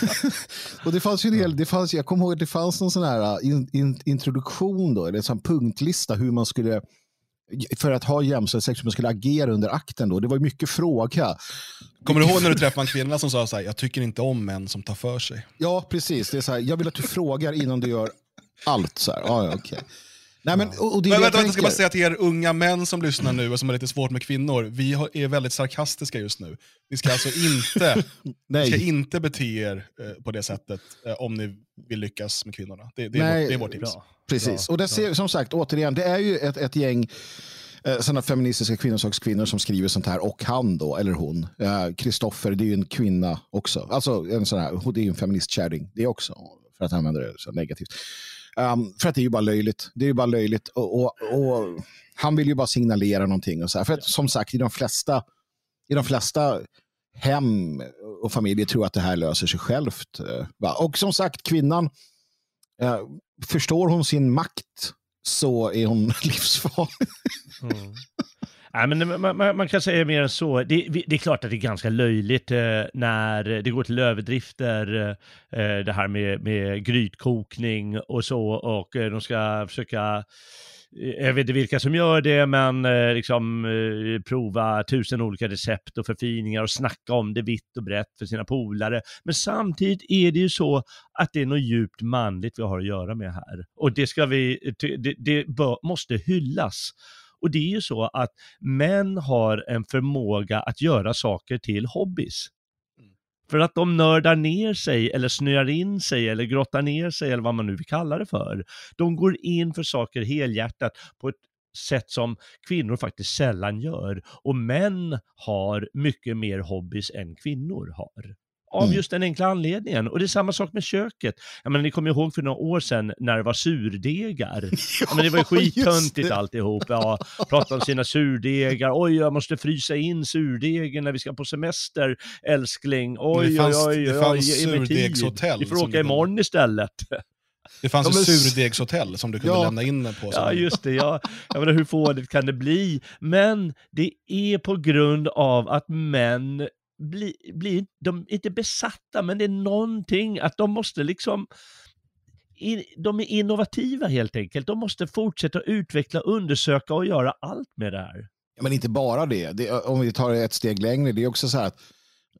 och det fanns ju en hel, det fanns, jag kommer ihåg att det fanns någon sån här uh, in, in, introduktion, då, eller en sån punktlista hur man skulle för att ha jämställt sex, hur man skulle agera under akten. Då. Det var mycket fråga. Kommer du ihåg när du träffade en kvinna som sa så här, jag tycker inte om män som tar för sig? Ja, precis. Det är så här, jag vill att du frågar innan du gör allt. Så här. Ja, okay. Nej, men, och, och det men, vänta, jag ska bara säga till er unga män som lyssnar nu och som har lite svårt med kvinnor, vi är väldigt sarkastiska just nu. Vi ska alltså inte, vi ska inte bete er eh, på det sättet eh, om ni vill lyckas med kvinnorna. Det, det, är, vårt, det är vårt tips. Bra. Precis, och det ser, som sagt, återigen, det är ju ett, ett gäng eh, sådana feministiska kvinnosakskvinnor som skriver sånt här och han då, eller hon. Kristoffer, eh, det är ju en kvinna också. Alltså en sån här, det är ju en feministkärring det också, för att använda det så negativt. Um, för att det är ju bara löjligt. Det är ju bara löjligt. Och, och, och han vill ju bara signalera någonting. Och så här. För att, som sagt, i de flesta, i de flesta hem och familjer tror att det här löser sig självt. Eh, och som sagt, kvinnan, eh, förstår hon sin makt så är hon livsfarlig. Mm. Nej, men man, man, man, kan säga mer än så. Det, det, är klart att det är ganska löjligt eh, när det går till överdrifter, eh, det här med, med grytkokning och så, och eh, de ska försöka eh, jag vet inte vilka som gör det, men eh, liksom eh, prova tusen olika recept och förfiningar och snacka om det vitt och brett för sina polare. Men samtidigt är det ju så att det är något djupt manligt vi har att göra med här. Och det ska vi, det, det bör, måste hyllas. Och det är ju så att män har en förmåga att göra saker till hobbys. Mm. För att de nördar ner sig eller snöar in sig eller grottar ner sig eller vad man nu vill kalla det för. De går in för saker helhjärtat på ett sätt som kvinnor faktiskt sällan gör. Och män har mycket mer hobbys än kvinnor har av mm. just den enkla anledningen. Och det är samma sak med köket. Jag menar, ni kommer ihåg för några år sedan när det var surdegar. ja, men det var ju skittöntigt alltihop. Ja, prata om sina surdegar. Oj, jag måste frysa in surdegen när vi ska på semester, älskling. Oj, det fanns, oj, oj, oj, det fanns surdegshotell. Vi får åka imorgon istället. Det fanns ett surdegshotell som du kunde ja, lämna in på. Ja, just det. Ja. Jag menar, hur fånigt kan det bli? Men det är på grund av att män bli, bli, de inte besatta, men det är någonting att de måste liksom de är innovativa helt enkelt. De måste fortsätta utveckla, undersöka och göra allt med det här. Men inte bara det. det om vi tar ett steg längre, det är också så här att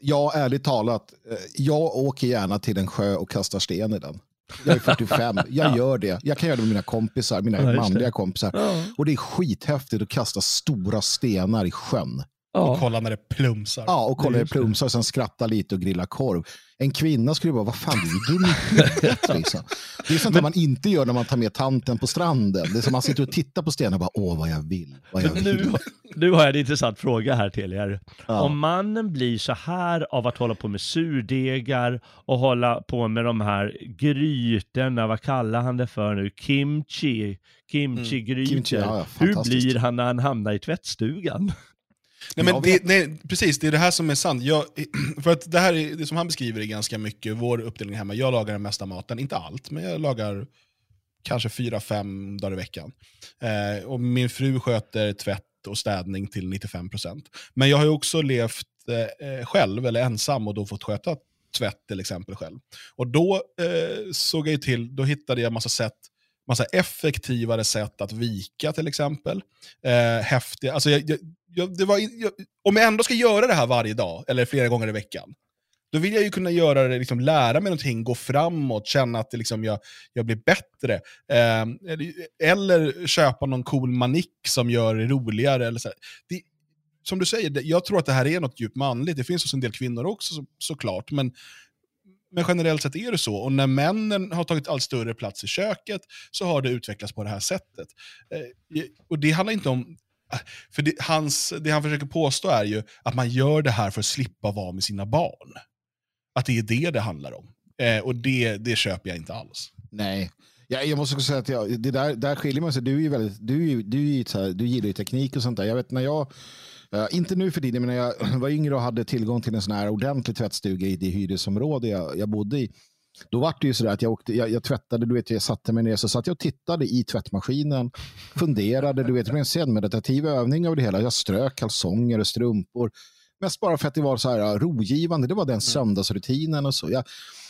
ja, ärligt talat, eh, jag åker gärna till en sjö och kastar sten i den. Jag är 45, jag ja. gör det. Jag kan göra det med mina kompisar, mina ja, manliga kompisar. Ja. Och det är skithäftigt att kasta stora stenar i sjön. Ja. Och kolla när det plumsar. Ja, och kolla när det plumsar och sen skratta lite och grilla korv. En kvinna skulle bara, vad fan, du är. Liksom. Det är sånt Men... man inte gör när man tar med tanten på stranden. Det är som man sitter och tittar på stenen och bara, åh vad jag vill. Vad jag vill. Nu, nu har jag en intressant fråga här till er. Ja. Om mannen blir så här av att hålla på med surdegar och hålla på med de här grytorna, vad kallar han det för nu? Kimchi, kimchi-grytor. Mm. Kimchi, ja, Hur blir han när han hamnar i tvättstugan? Nej, men det, nej, precis, det är det här som är sant. Jag, för att det här är, det som han beskriver är ganska mycket vår uppdelning hemma. Jag lagar den mesta maten, inte allt, men jag lagar kanske fyra, fem dagar i veckan. Eh, och min fru sköter tvätt och städning till 95%. Men jag har också levt eh, själv eller ensam och då fått sköta tvätt till exempel själv. Och då eh, såg jag ju till, då hittade jag massa sätt, massa effektivare sätt att vika till exempel. Eh, häftiga, alltså jag, jag, jag, det var, jag, om jag ändå ska göra det här varje dag, eller flera gånger i veckan, då vill jag ju kunna göra det, liksom, lära mig någonting, gå framåt, känna att det, liksom, jag, jag blir bättre. Eh, eller köpa någon cool manik som gör det roligare. Eller så. Det, som du säger, jag tror att det här är något djupt manligt. Det finns hos en del kvinnor också så, såklart. Men, men generellt sett är det så. Och när männen har tagit allt större plats i köket så har det utvecklats på det här sättet. Eh, och det handlar inte om... För det, hans, det han försöker påstå är ju att man gör det här för att slippa vara med sina barn. Att det är det det handlar om. Eh, och det, det köper jag inte alls. Nej. Ja, jag måste också säga att jag, det där, där skiljer man sig. Du, är ju väldigt, du, du, är här, du gillar ju teknik och sånt där. Jag vet när jag inte nu för tiden, men när jag var yngre och hade tillgång till en sån här ordentlig tvättstuga i det hyresområde jag, jag bodde i. Då var det ju sådär att jag, åkte, jag, jag tvättade, du vet, jag satte mig ner så satt jag och tittade i tvättmaskinen, funderade, du vet, blev en sedmeditativ övning av det hela. Jag strök kalsonger och strumpor. Mest bara för att det var så här rogivande, det var den mm. söndagsrutinen och så. Jag,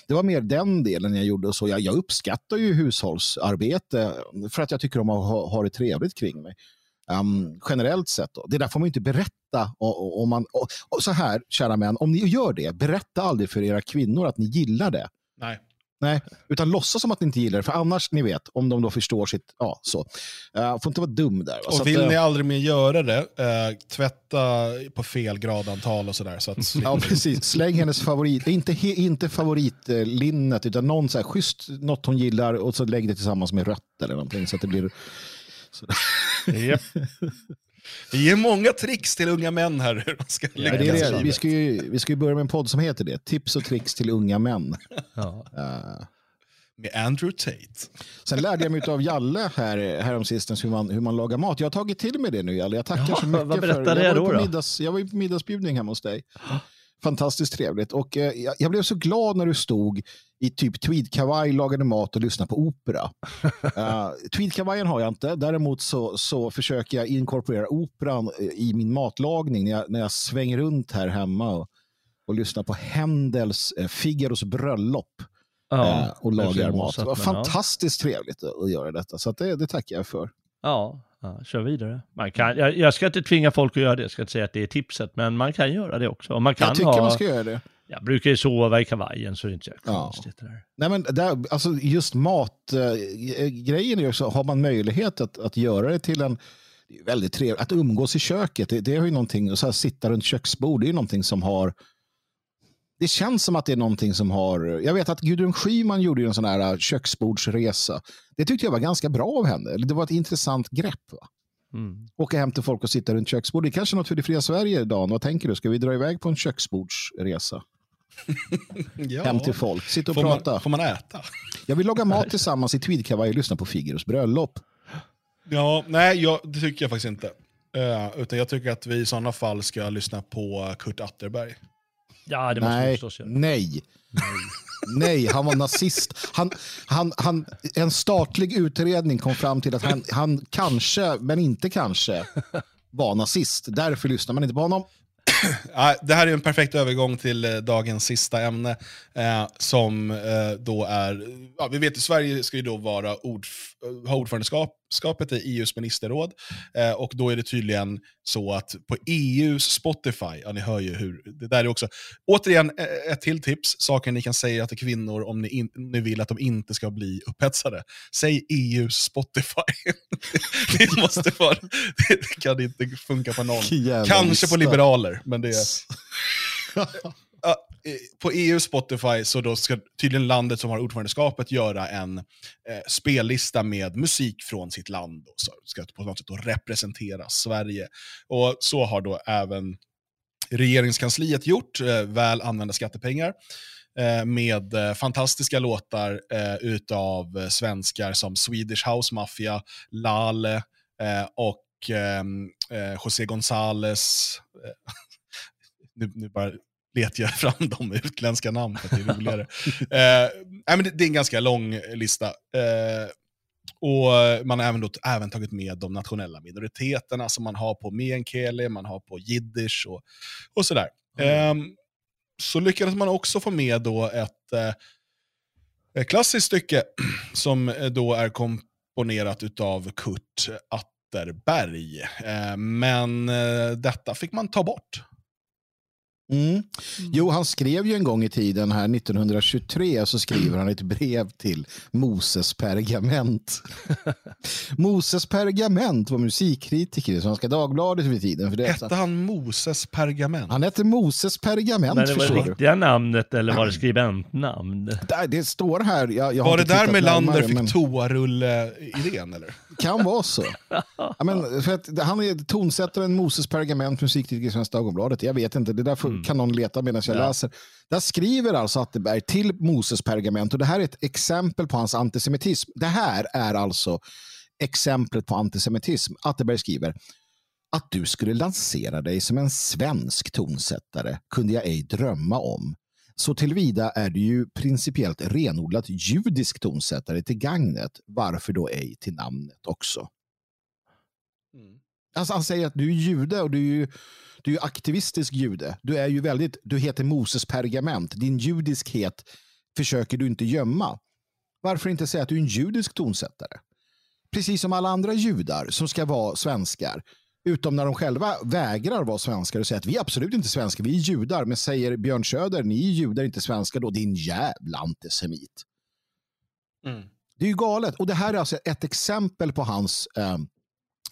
det var mer den delen jag gjorde och så. Jag, jag uppskattar ju hushållsarbete för att jag tycker om att ha, ha det trevligt kring mig. Um, generellt sett. Då. Det där får man inte berätta. Om man, och, och så här, kära män, om ni gör det, berätta aldrig för era kvinnor att ni gillar det. Nej. Nej, utan låtsas som att ni inte gillar det. För annars, ni vet, om de då förstår sitt... Ja, så. Uh, får inte vara dum där. Och vill att, ni aldrig mer göra det, uh, tvätta på fel gradantal och sådär. Så ja, precis. Släng hennes favorit, inte, inte favoritlinnet, utan någon så här, schysst, något hon gillar och så lägg det tillsammans med rött eller någonting. Så att det blir Yep. Vi ger många tricks till unga män här. Hur de ska ja, det är det. Vi, ska ju, vi ska ju börja med en podd som heter det. Tips och tricks till unga män. Ja. Uh. Med Andrew Tate. Sen lärde jag mig av Jalle här, häromsistens hur man, hur man lagar mat. Jag har tagit till mig det nu Jalle. Jag tackar ja, så mycket. Vad berättade för, jag, var då, middags, jag var ju på middagsbjudning hemma hos dig. Fantastiskt trevligt. Och eh, jag, blev så glad när du stod i typ tweedkavaj, lagade mat och lyssnade på opera. uh, tweedkavajen har jag inte. Däremot så, så försöker jag inkorporera operan eh, i min matlagning när jag, när jag svänger runt här hemma och, och lyssnar på Händels eh, Figaros bröllop. Ja, uh, och lagar mat. Det var fantastiskt ja. trevligt att göra detta. Så det, det tackar jag för. Ja, Ja, kör vidare. Man kan, jag, jag, ska inte tvinga folk att göra det, jag ska inte säga att det är tipset, men man kan göra det också. man kan jag tycker ha, man ska göra det. Jag brukar ju sova i kavajen så det är inte så konstigt. Ja. Där. Nej, men där, alltså just matgrejen äh, är också, har man möjlighet att, att göra det till en det är väldigt trevligt. Att umgås i köket, det, det är ju någonting, så här, sitta runt köksbord, det är ju någonting som har det känns som att det är någonting som har... Jag vet att Gudrun Schyman gjorde en sån här äh, köksbordsresa. Det tyckte jag var ganska bra av henne. Det var ett intressant grepp. Va? Mm. Åka hem till folk och sitta runt köksbord. Det är kanske något för det fria Sverige, Dan. Vad tänker du? Ska vi dra iväg på en köksbordsresa? ja. Hem till folk. Sitta och får prata. Man, får man äta? Jag vill laga mat tillsammans i tweedkavaj och lyssna på Figaros bröllop. Ja, nej, jag, det tycker jag faktiskt inte. Uh, utan jag tycker att vi i sådana fall ska lyssna på Kurt Atterberg. Ja, det måste nej, förstås göra. Nej. Nej, han var nazist. Han, han, han, en statlig utredning kom fram till att han, han kanske, men inte kanske, var nazist. Därför lyssnar man inte på honom. det här är en perfekt övergång till eh, dagens sista ämne. Eh, som eh, då är, ja, vi vet att Sverige ska ju då vara ordf ha ordförandeskapet i EUs ministerråd. Eh, och då är det tydligen så att på EUs Spotify, ja ni hör ju hur, det där är också, återigen eh, ett till tips, saker ni kan säga till kvinnor om ni, in, ni vill att de inte ska bli upphetsade. Säg EUs Spotify. det måste vara, det kan inte funka på någon. Kanske på liberaler, men det är... på EU Spotify så då ska tydligen landet som har ordförandeskapet göra en eh, spellista med musik från sitt land och så ska på något sätt då representera Sverige. Och så har då även regeringskansliet gjort, eh, väl använda skattepengar eh, med eh, fantastiska låtar eh, utav svenskar som Swedish House Mafia, Lale eh, och ehm, eh, José González. Eh, nu, nu bara letar jag fram de utländska namn för att det är roligare. eh, men det, det, är en ganska lång lista. Eh, och Man har även, då, även tagit med de nationella minoriteterna som man har på meänkieli, man har på jiddisch och, och sådär. Ehm, så lyckades man också få med då ett, eh, klassiskt stycke som eh, då är komponerat av Kurt Atterberg. Eh, men eh, detta fick man ta bort. Mm. Jo, han skrev ju en gång i tiden här 1923 så skriver han ett brev till Moses Pergament. Moses Pergament var musikkritiker i Svenska Dagbladet vid tiden. För det Hette han Moses Pergament? Han hette Moses Pergament. Men det var det du. riktiga namnet eller var det skribentnamn? Där, det står här. Jag, jag Var det där Melander närmare, fick men- toarulle-idén eller? Kan vara så. ja, men, för att han är tonsättaren Moses Pergament, musikkritiker i Svenska Dagbladet. Jag vet inte, det där får, kan någon leta medan jag Ja. läser. Där skriver alltså Atterberg till Moses Pergament och det här är ett exempel på hans antisemitism. Det här är alltså exemplet på antisemitism. Atterberg skriver att du skulle lansera dig som en svensk tonsättare kunde jag ej drömma om. Så tillvida är du ju principiellt renodlat judisk tonsättare till gagnet. Varför då ej till namnet också? Alltså han säger att du är jude och du är ju du är aktivistisk jude. Du är ju väldigt, du heter Moses Pergament. Din judiskhet försöker du inte gömma. Varför inte säga att du är en judisk tonsättare? Precis som alla andra judar som ska vara svenskar. Utom när de själva vägrar vara svenskar och säger att vi är absolut inte svenskar, vi är judar. Men säger Björn Söder, ni är judar, inte svenskar då, din jävla antisemit. Det är ju galet. Och det här är alltså ett exempel på hans, eh,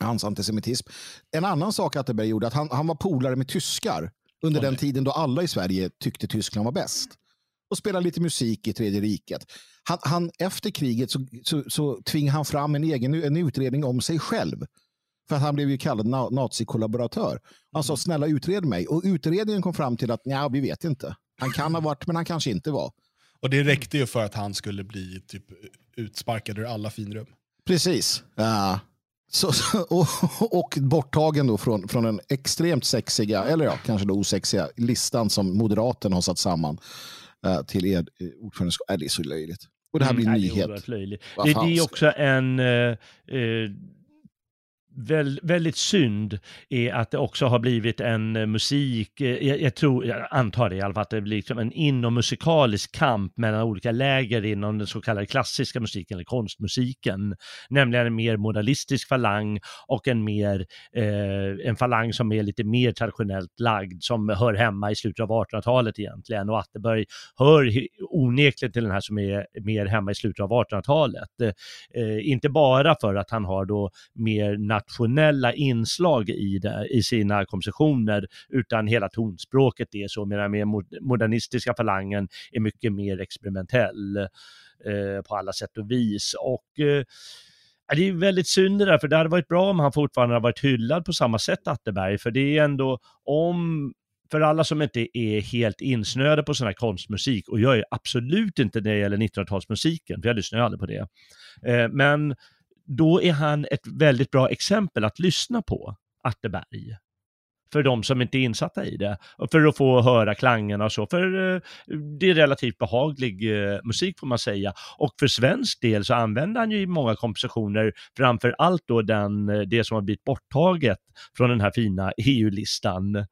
hans antisemitism. En annan sak Atterberg gjorde, att han, han var polare med tyskar under Åh, den nej. tiden då alla i Sverige tyckte Tyskland var bäst. Och spelade lite musik i Tredje riket. Han, han, efter kriget så, så, så tvingade han fram en egen en utredning om sig själv. För att han blev ju kallad na nazikollaboratör. Han sa snälla utred mig. Och utredningen kom fram till att ja, vi vet inte. Han kan ha varit, men han kanske inte var. Och det räckte ju för att han skulle bli typ utsparkad ur alla finrum. Precis. Ja. Så, och, och borttagen då från, från den extremt sexiga, eller ja, kanske då osexiga listan som Moderaterna har satt samman eh, till er eh, ordförandeskap. Äh, det är så löjligt. Och det här blir en Mm, nej, Det är nyhet. Det, är också en eh, eh, väl, väldigt synd är att det också har blivit en eh, musik, eh, jag, jag tror, jag antar det i alla fall, att det blir liksom en inommusikalisk kamp mellan olika läger inom den så kallade klassiska musiken eller konstmusiken. Nämligen en mer modalistisk falang och en mer, eh, en falang som är lite mer traditionellt lagd, som hör hemma i slutet av 1800-talet egentligen. Och Atterberg hör onekligen till den här som är mer hemma i slutet av 1800-talet. Eh, inte bara för att han har då mer nationella inslag i, det, i sina kompositioner, utan hela tonspråket är så, medan den modernistiska falangen är mycket mer experimentell eh, på alla sätt och vis. Och eh, det är väldigt synd det där, för det hade varit bra om han fortfarande hade varit hyllad på samma sätt, Atterberg, för det är ändå om för alla som inte är helt insnöade på sån här konstmusik, och jag är absolut inte när det gäller 1900-talsmusiken, för jag lyssnar ju aldrig på det. Eh, men då är han ett väldigt bra exempel att lyssna på, Atterberg. För de som inte är insatta i det. För att få höra klangerna och så. För eh, det är relativt behaglig eh, musik får man säga. Och för svensk del så använder han ju i många kompositioner framför allt då den, eh, det som har blivit borttaget från den här fina EU-listan.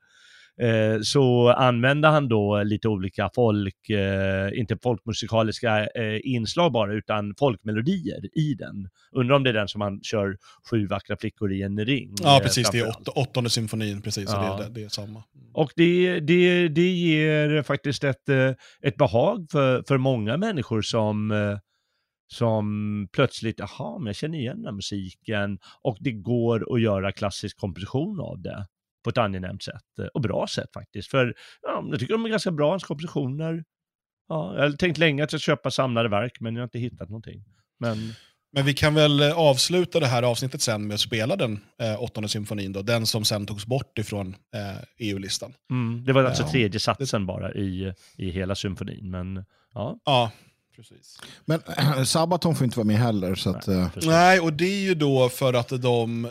Eh, så använder han då lite olika folk, eh, inte folkmusikaliska eh, inslag bara, utan folkmelodier i den. Undrar om det är den som man kör Sju vackra flickor i en ring. Ja, eh, precis. Det är åt, åttonde symfonin, precis. Ja. Det, det är samma. Och det, det, det ger faktiskt ett, eh, ett behag för, för många människor som, som plötsligt, jaha, men jag känner igen den här musiken och det går att göra klassisk komposition av det på ett angenämt sätt eh, och bra sätt faktiskt. För ja, jag tycker de är ganska bra, hans kompositioner. Ja, jag har tänkt länge att jag ska köpa samlade verk, men jag har inte hittat någonting. Men Men vi kan väl eh, avsluta det här avsnittet sen med att spela den eh, åttonde symfonin, då, den som sen togs bort ifrån eh, EU-listan. mm, det var alltså Ja. tredje satsen bara i, i hela symfonin. Men ja, Ja, precis. Men Sabaton får inte vara med heller. Så att, eh. Nej, och det är ju då för att de eh,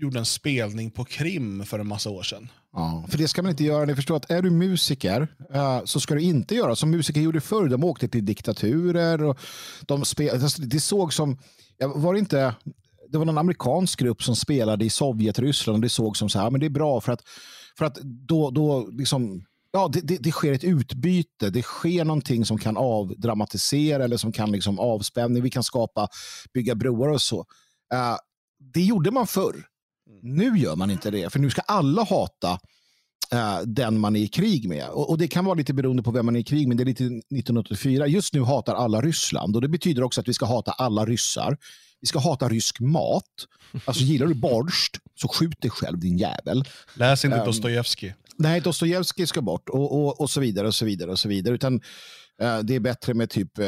gjorde en spelning på Krim för en massa år sedan. Ja, för det ska man inte göra. Ni förstår att är du musiker uh, så ska du inte göra som musiker gjorde förr. De åkte till diktaturer och de spelade. alltså, det såg som, var det inte, det var någon amerikansk grupp som spelade i Sovjetryssland och det såg som så här, men det är bra för att, för att då, då liksom, ja, det, det, det sker ett utbyte, det sker någonting som kan avdramatisera eller som kan liksom avspänning, vi kan skapa, bygga broar och så. Uh, det gjorde man förr. Nu gör man inte det, för nu ska alla hata uh, den man är i krig med. Och, och, det kan vara lite beroende på vem man är i krig med. Det är lite 1984. Just nu hatar alla Ryssland och det betyder också att vi ska hata alla ryssar. Vi ska hata rysk mat. Alltså gillar du borst så skjut dig själv din jävel. Läs inte um, Dostojevskij. Nej, Dostojevskij ska bort och, och, och så vidare och så vidare och så vidare. Utan uh, det är bättre med typ, uh,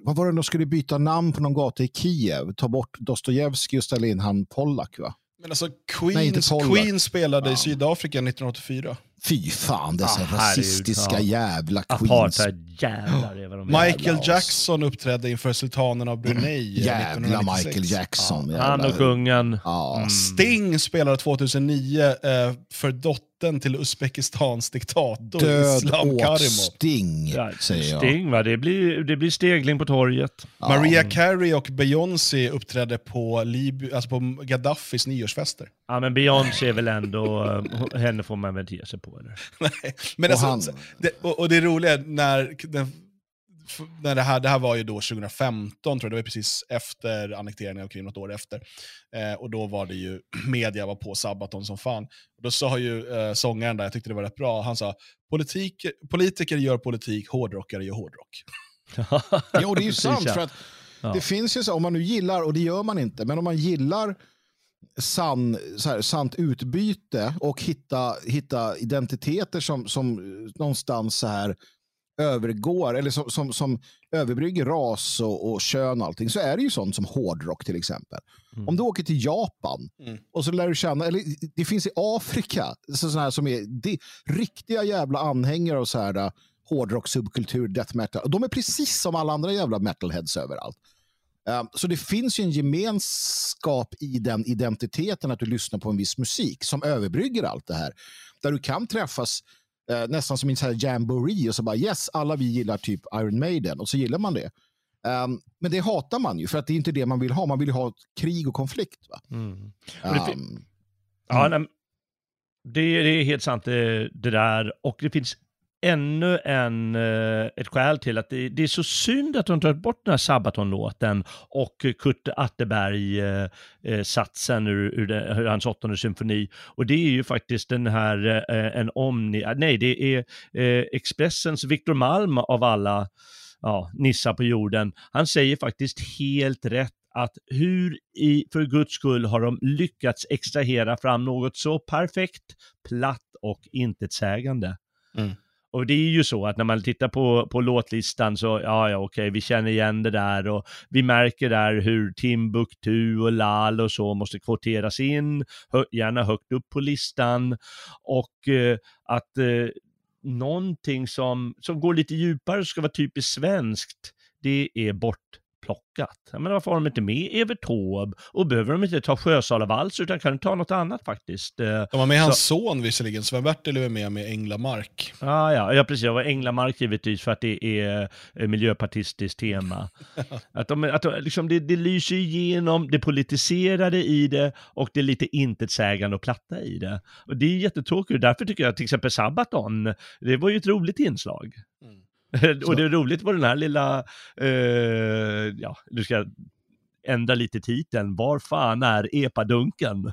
vad var det, de skulle byta namn på någon gata i Kiev. Ta bort Dostojevskij och ställa in han Pollack va? Men alltså Queens, Nej, Queen spelade i Sydafrika 1984. Fy fan, dessa ah, rasistiska ja. jävla Queens. Apartheid-jävlar är vad de Michael Jackson uppträdde inför sultanen av Brunei Jävla Michael Jackson. Ja. Han och kungen. Mm. Sting spelade 2009 eh, för dottern dottern till Uzbekistans diktator Död Islam åt Karimov. Sting, ja, säger jag. Sting, va? Det, blir, det blir stegling på torget. Ja. Maria Carey och Beyoncé uppträdde på, Lib alltså på Gaddafis nyårsfester. Ja, men Beyoncé är väl ändå, henne får man väl ge sig på. Eller? Nej, men och, alltså, han... det, och, och det roliga är när den när det, här, det här var ju då 2015, tror jag, det var precis efter annekteringen av Krim, något år efter. Eh, och då var det ju, media var på Sabaton som fan. Då sa ju eh, sångaren där, jag tyckte det var rätt bra, han sa politik, politiker gör politik, hårdrockare gör hårdrock. jo, det är ju sant. för att ja. Det finns ju så, om man nu gillar, och det gör man inte, men om man gillar sann, så här, sant utbyte och hitta, hitta identiteter som, som någonstans så här övergår, eller som, som, som överbrygger ras och, och kön och allting, så är det ju sånt som hårdrock till exempel. Mm. Om du åker till Japan mm. och så lär du känna, eller det finns i Afrika, så, så här som är de, riktiga jävla anhängare av så här hårdrock, subkultur, death metal. De är precis som alla andra jävla metalheads överallt. Um, så det finns ju en gemenskap i den identiteten att du lyssnar på en viss musik som överbrygger allt det här. Där du kan träffas eh, nästan som en så här jamboree och så bara yes, alla vi gillar typ Iron Maiden och så gillar man det. Um, men det hatar man ju för att det är inte det man vill ha. Man vill ju ha krig och konflikt. Mm. Um, ja, mm. nej, det, det, är helt sant det, det, där. Och det finns ännu en, eh, ett skäl till att det, det, är så synd att de tagit bort den här Sabaton-låten och Kurt Atterberg-satsen eh, eh, ur, ur, ur, hans åttonde symfoni. Och det är ju faktiskt den här, en omni, nej det är Expressens Victor Malm av alla ja, nissar på jorden. Han säger faktiskt helt rätt att hur i, för guds skull har de lyckats extrahera fram något så perfekt, platt och intetsägande. Mm. Och det är ju så att när man tittar på, på låtlistan så, ja, ja, okej, vi känner igen det där och vi märker där hur Timbuktu och Lal och så måste kvoteras in, hö, gärna högt upp på listan. Och eh, att eh, någonting som, som går lite djupare och ska vara typiskt svenskt, det är bort plockat. Men varför har de inte med Evert Taube? Och behöver de inte ta Sjösalavals utan kan de ta något annat faktiskt? Eh, de har med så... hans son visserligen, Sven-Bertil är med med Änglamark. Ah, ja, ja, precis. Var Änglamark givetvis för att det är eh, miljöpartistiskt tema. att de, att de, liksom, det, det lyser igenom det politiserade i det och det lite intetsägande och platta i det. Och det är jättetråkigt. Därför tycker jag till exempel Sabaton, det var ju ett roligt inslag. Mm. och det är roligt på den här lilla, eh, ja, du ska ändra lite titeln. Var fan är epadunken?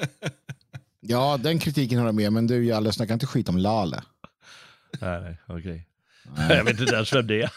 ja, den kritiken har jag med, men du Jalle, snacka inte skit om Lale. Nej, okej. Okay. Jag vet inte ens vem det är.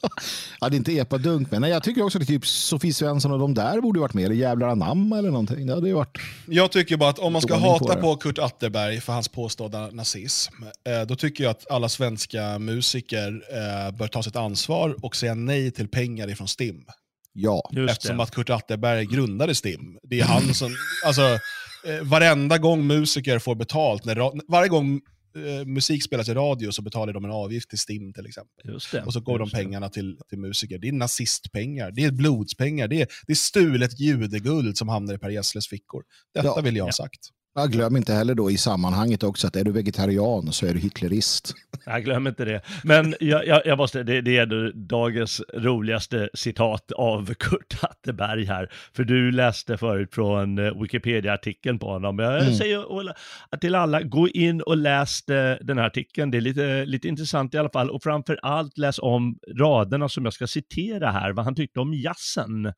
ja, det är inte epadunk, men nej, jag tycker också att typ Sofie Svensson och de där borde varit med, eller Jävlar anamma eller någonting. Det hade varit... Jag tycker bara att om man ska hata på, på Kurt Atterberg för hans påstådda nazism, eh, då tycker jag att alla svenska musiker eh, bör ta sitt ansvar och säga nej till pengar ifrån STIM. Ja. Eftersom att Kurt Atterberg grundade STIM. Det är han som, alltså, eh, varenda gång musiker får betalt, när, varje gång eh, musik spelas i radio så betalar de en avgift till STIM till exempel. och så går de pengarna till, till musiker. Det är nazistpengar, det är blodspengar, det är, det är stulet judeguld som hamnar i Per Gessles fickor. Detta ja, vill jag ha sagt. Ja, glöm inte heller då i sammanhanget också att är du vegetarian så är du hitlerist. Jag glömmer inte det. Men jag, jag, jag måste, det, det, är dagens roligaste citat av Kurt Hatteberg här. För du läste förut från eh, Wikipedia-artikeln på honom. Jag mm. säger till alla, gå in och läs den här artikeln. Det är lite, lite intressant i alla fall. Och framför allt läs om raderna som jag ska citera här, vad han tyckte om jazzen.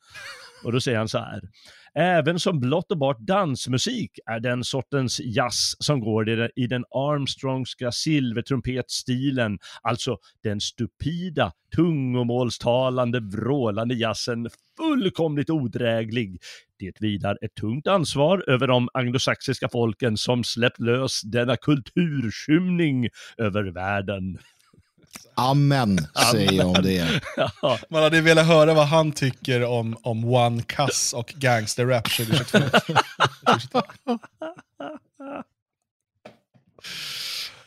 Och då säger han så här. Även som blott och bart dansmusik är den sortens jazz som går i den Armstrongska silvertrumpetstilen, alltså den stupida, tungomålstalande, vrålande jazzen fullkomligt odräglig. Det vilar ett tungt ansvar över de anglosaxiska folken som släppt lös denna kulturskymning över världen. Amen, säger jag om det. Man hade velat höra vad han tycker om, om One Cuss och gangsterrap 2022.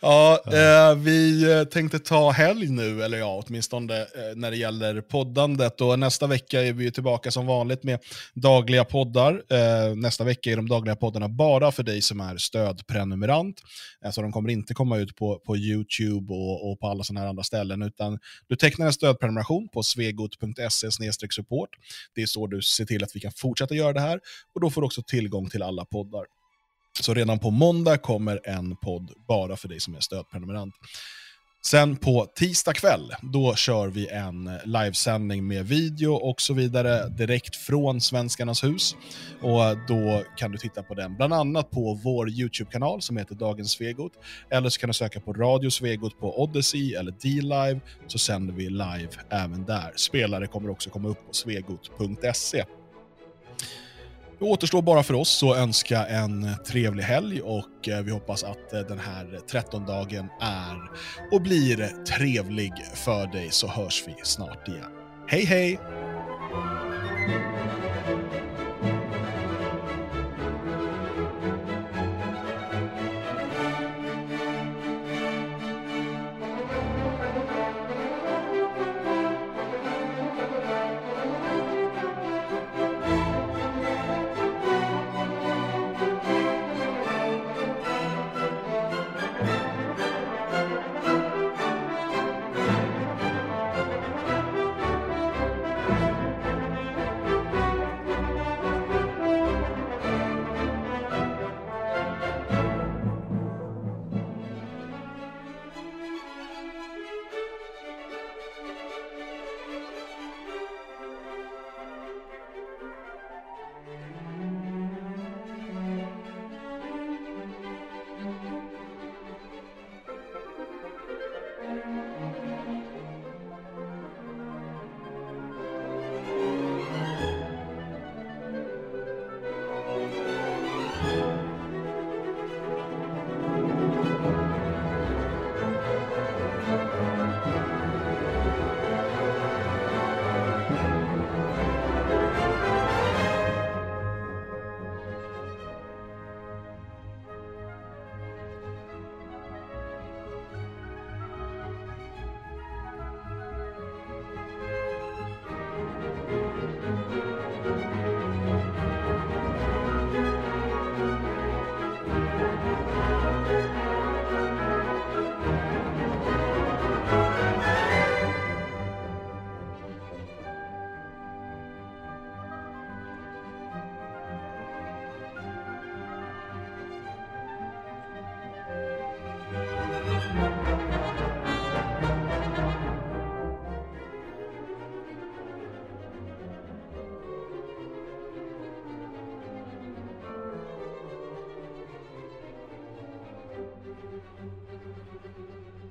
Ja, eh, vi eh, tänkte ta helg nu, eller ja, åtminstone eh, när det gäller poddandet. Och nästa vecka är vi tillbaka som vanligt med dagliga poddar. Eh, nästa vecka är de dagliga poddarna bara för dig som är stödprenumerant. Eh, så de kommer inte komma ut på, på YouTube och, och på alla sådana här andra ställen, utan du tecknar en stödprenumeration på svegot.se support. Det är så du ser till att vi kan fortsätta göra det här och då får du också tillgång till alla poddar. Så redan på måndag kommer en podd bara för dig som är stödprenumerant. Sen på tisdag kväll, då kör vi en livesändning med video och så vidare direkt från Svenskarnas hus. Och Då kan du titta på den, bland annat på vår YouTube-kanal som heter Dagens Svegot. Eller så kan du söka på Radio Svegot på Odyssey eller D-Live, så sänder vi live även där. Spelare kommer också komma upp på svegot.se. Det återstår bara för oss att önska en trevlig helg och eh, vi hoppas att eh, den här 13-dagen är och blir trevlig för dig så hörs vi snart igen. Hej hej! Thank you.